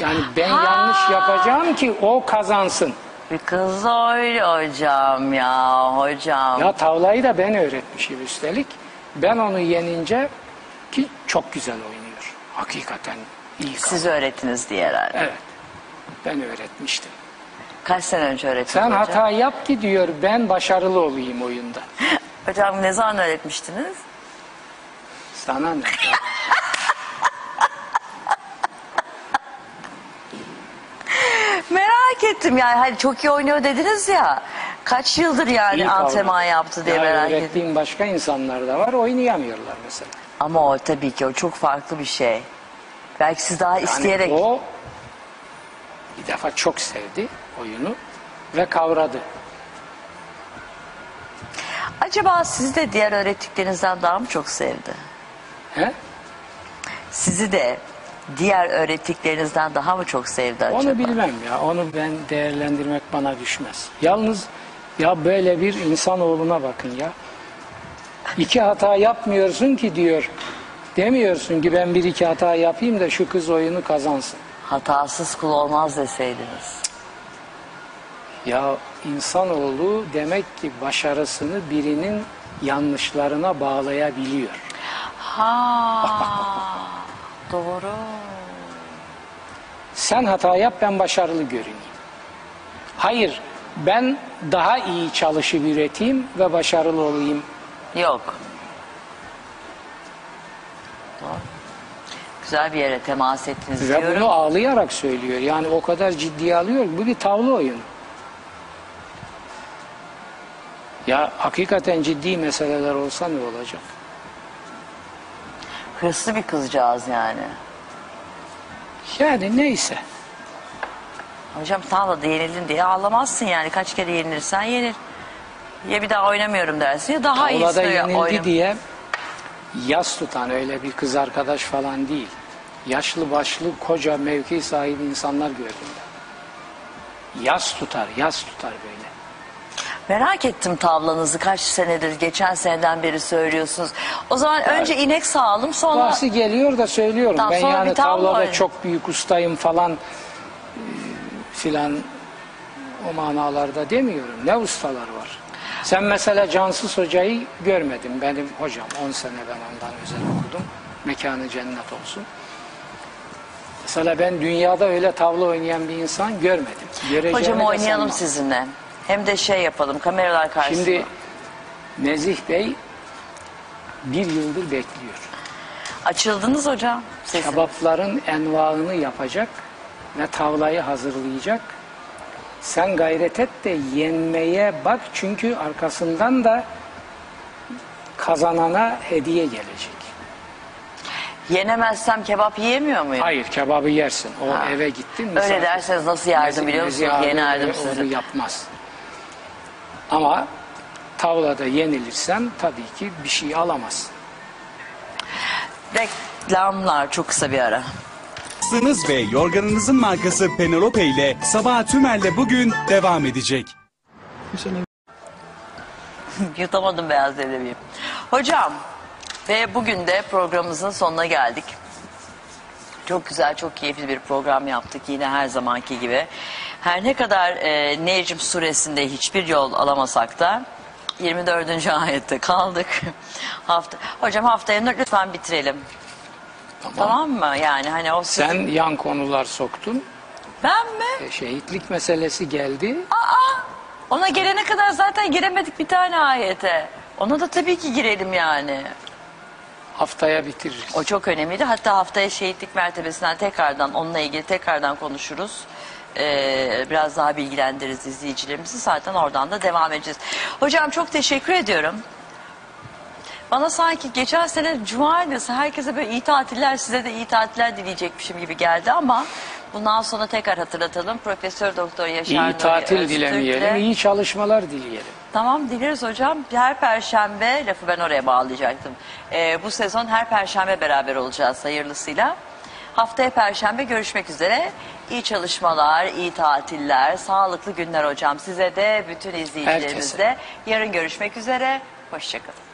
Yani ben Ha. yanlış yapacağım ki o kazansın. Bir kız öyle hocam ya hocam. Ya tavlayı da ben öğretmişim üstelik. Ben onu yenince ki çok güzel oynuyor. Hakikaten iyi. Siz öğrettiniz diye herhalde. Evet. Ben öğretmiştim. Kaç sene önce öğrettiniz Sen hocam? hata yap ki diyor ben başarılı olayım oyunda. Hocam ne zaman öğretmiştiniz? Sana ne? Merak ettim yani hani çok iyi oynuyor dediniz ya. Kaç yıldır yani İyi antrenman yaptı diye Ya merak ettim. öğrettiğim başka insanlar da var oynayamıyorlar mesela. Ama o tabii ki o çok farklı bir şey. Belki siz daha Yani isteyerek. o bir defa çok sevdi oyunu ve kavradı. Acaba sizi de diğer öğrettiklerinizden daha mı çok sevdi? He? Sizi de diğer öğrettiklerinizden daha mı çok sevdi acaba? Onu bilmem ya. Onu ben değerlendirmek bana düşmez. Yalnız ya böyle bir insanoğluna bakın ya. İki hata yapmıyorsun ki diyor. Demiyorsun ki ben bir iki hata yapayım da şu kız oyunu kazansın. Hatasız kul olmaz deseydiniz. Ya insanoğlu demek ki başarısını birinin yanlışlarına bağlayabiliyor. Ha, doğru. Sen hata yap ben başarılı görüneyim. Hayır ben daha iyi çalışıp üreteyim ve başarılı olayım. Yok. Doğru. Güzel bir yere temas ettiniz Ve diyorum. bunu ağlayarak söylüyor. Yani o kadar ciddiye alıyor. Bu bir tavla oyunu. Ya hakikaten ciddi meseleler olsa ne olacak? Hırslı bir kızcağız yani. Yani neyse. Hocam tavlada yenildin diye ağlamazsın yani. Kaç kere yenilirsen yenil. Ya bir daha oynamıyorum dersin ya daha Tavlada iyisini yenildi oynam- diye yas tutan öyle bir kız arkadaş falan değil. Yaşlı başlı koca mevki sahibi insanlar gördüm ben. Yas tutar, yas tutar böyle. Merak ettim tavlanızı kaç senedir, geçen seneden beri söylüyorsunuz. O zaman önce inek sağalım sonra... Bahsi geliyor da söylüyorum. Tamam, ben sonra yani bir tavla tavlada oynayın. çok büyük ustayım falan e, filan o manalarda demiyorum. Ne ustalar var. Sen mesela Cansız Hoca'yı görmedin. Benim hocam 10 sene ben ondan özel okudum. Mekanı cennet olsun. Mesela ben dünyada öyle tavla oynayan bir insan görmedim. Göreceğimi Hocam oynayalım sanmam. sizinle. Hem de şey yapalım kameralar karşısında. Şimdi Nezih Bey bir yıldır bekliyor. Açıldınız hocam. Sesin. Kebapların envaını yapacak ve tavlayı hazırlayacak. Sen gayret et de yenmeye bak çünkü arkasından da kazanana hediye gelecek. Yenemezsem kebap yiyemiyor muyum? Hayır kebabı yersin. O Ha. eve gittin. Öyle misafir- derseniz nasıl yardım Nezih- biliyor musunuz? Yenerdim öyle sizi. Yapmaz. Ama tavlada yenilirsen tabii ki bir şey alamazsın. Reklamlar çok kısa bir ara. Yastığınız ve yorganınızın markası Penelope ile Sabah Tümer'le bugün devam edecek. Yutamadım beyaz leblebiyi. Hocam ve bugün de programımızın sonuna geldik. Çok güzel, çok keyifli bir program yaptık yine her zamanki gibi. Her ne kadar e, Necm suresinde hiçbir yol alamasak da 24. ayette kaldık. Hafta, hocam haftaya lütfen bitirelim. Tamam, mı? Yani hani o Sen yan konular soktun. ben mi? E, Şehitlik meselesi geldi. Ona gelene kadar zaten giremedik bir tane ayete. Ona da tabii ki girelim yani. Haftaya bitiririz. O çok önemliydi. Hatta haftaya şehitlik mertebesinden tekrardan onunla ilgili tekrardan konuşuruz. Ee, biraz daha bilgilendiririz izleyicilerimizi. Zaten oradan da devam edeceğiz. Hocam çok teşekkür ediyorum. Bana sanki geçen sene Cuma günüsü herkese böyle iyi tatiller size de iyi tatiller dileyecekmişim gibi geldi ama bundan sonra tekrar hatırlatalım. Profesör Doktor Yaşar İyi Nuri tatil Öztürk'le- dilemeyelim, iyi çalışmalar dileyelim. Tamam dileriz hocam. Her perşembe, lafı ben oraya bağlayacaktım. Ee, bu sezon her perşembe beraber olacağız hayırlısıyla. Haftaya perşembe görüşmek üzere. İyi çalışmalar, iyi tatiller, sağlıklı günler hocam. Size de bütün izleyicilerimize yarın görüşmek üzere. Hoşçakalın.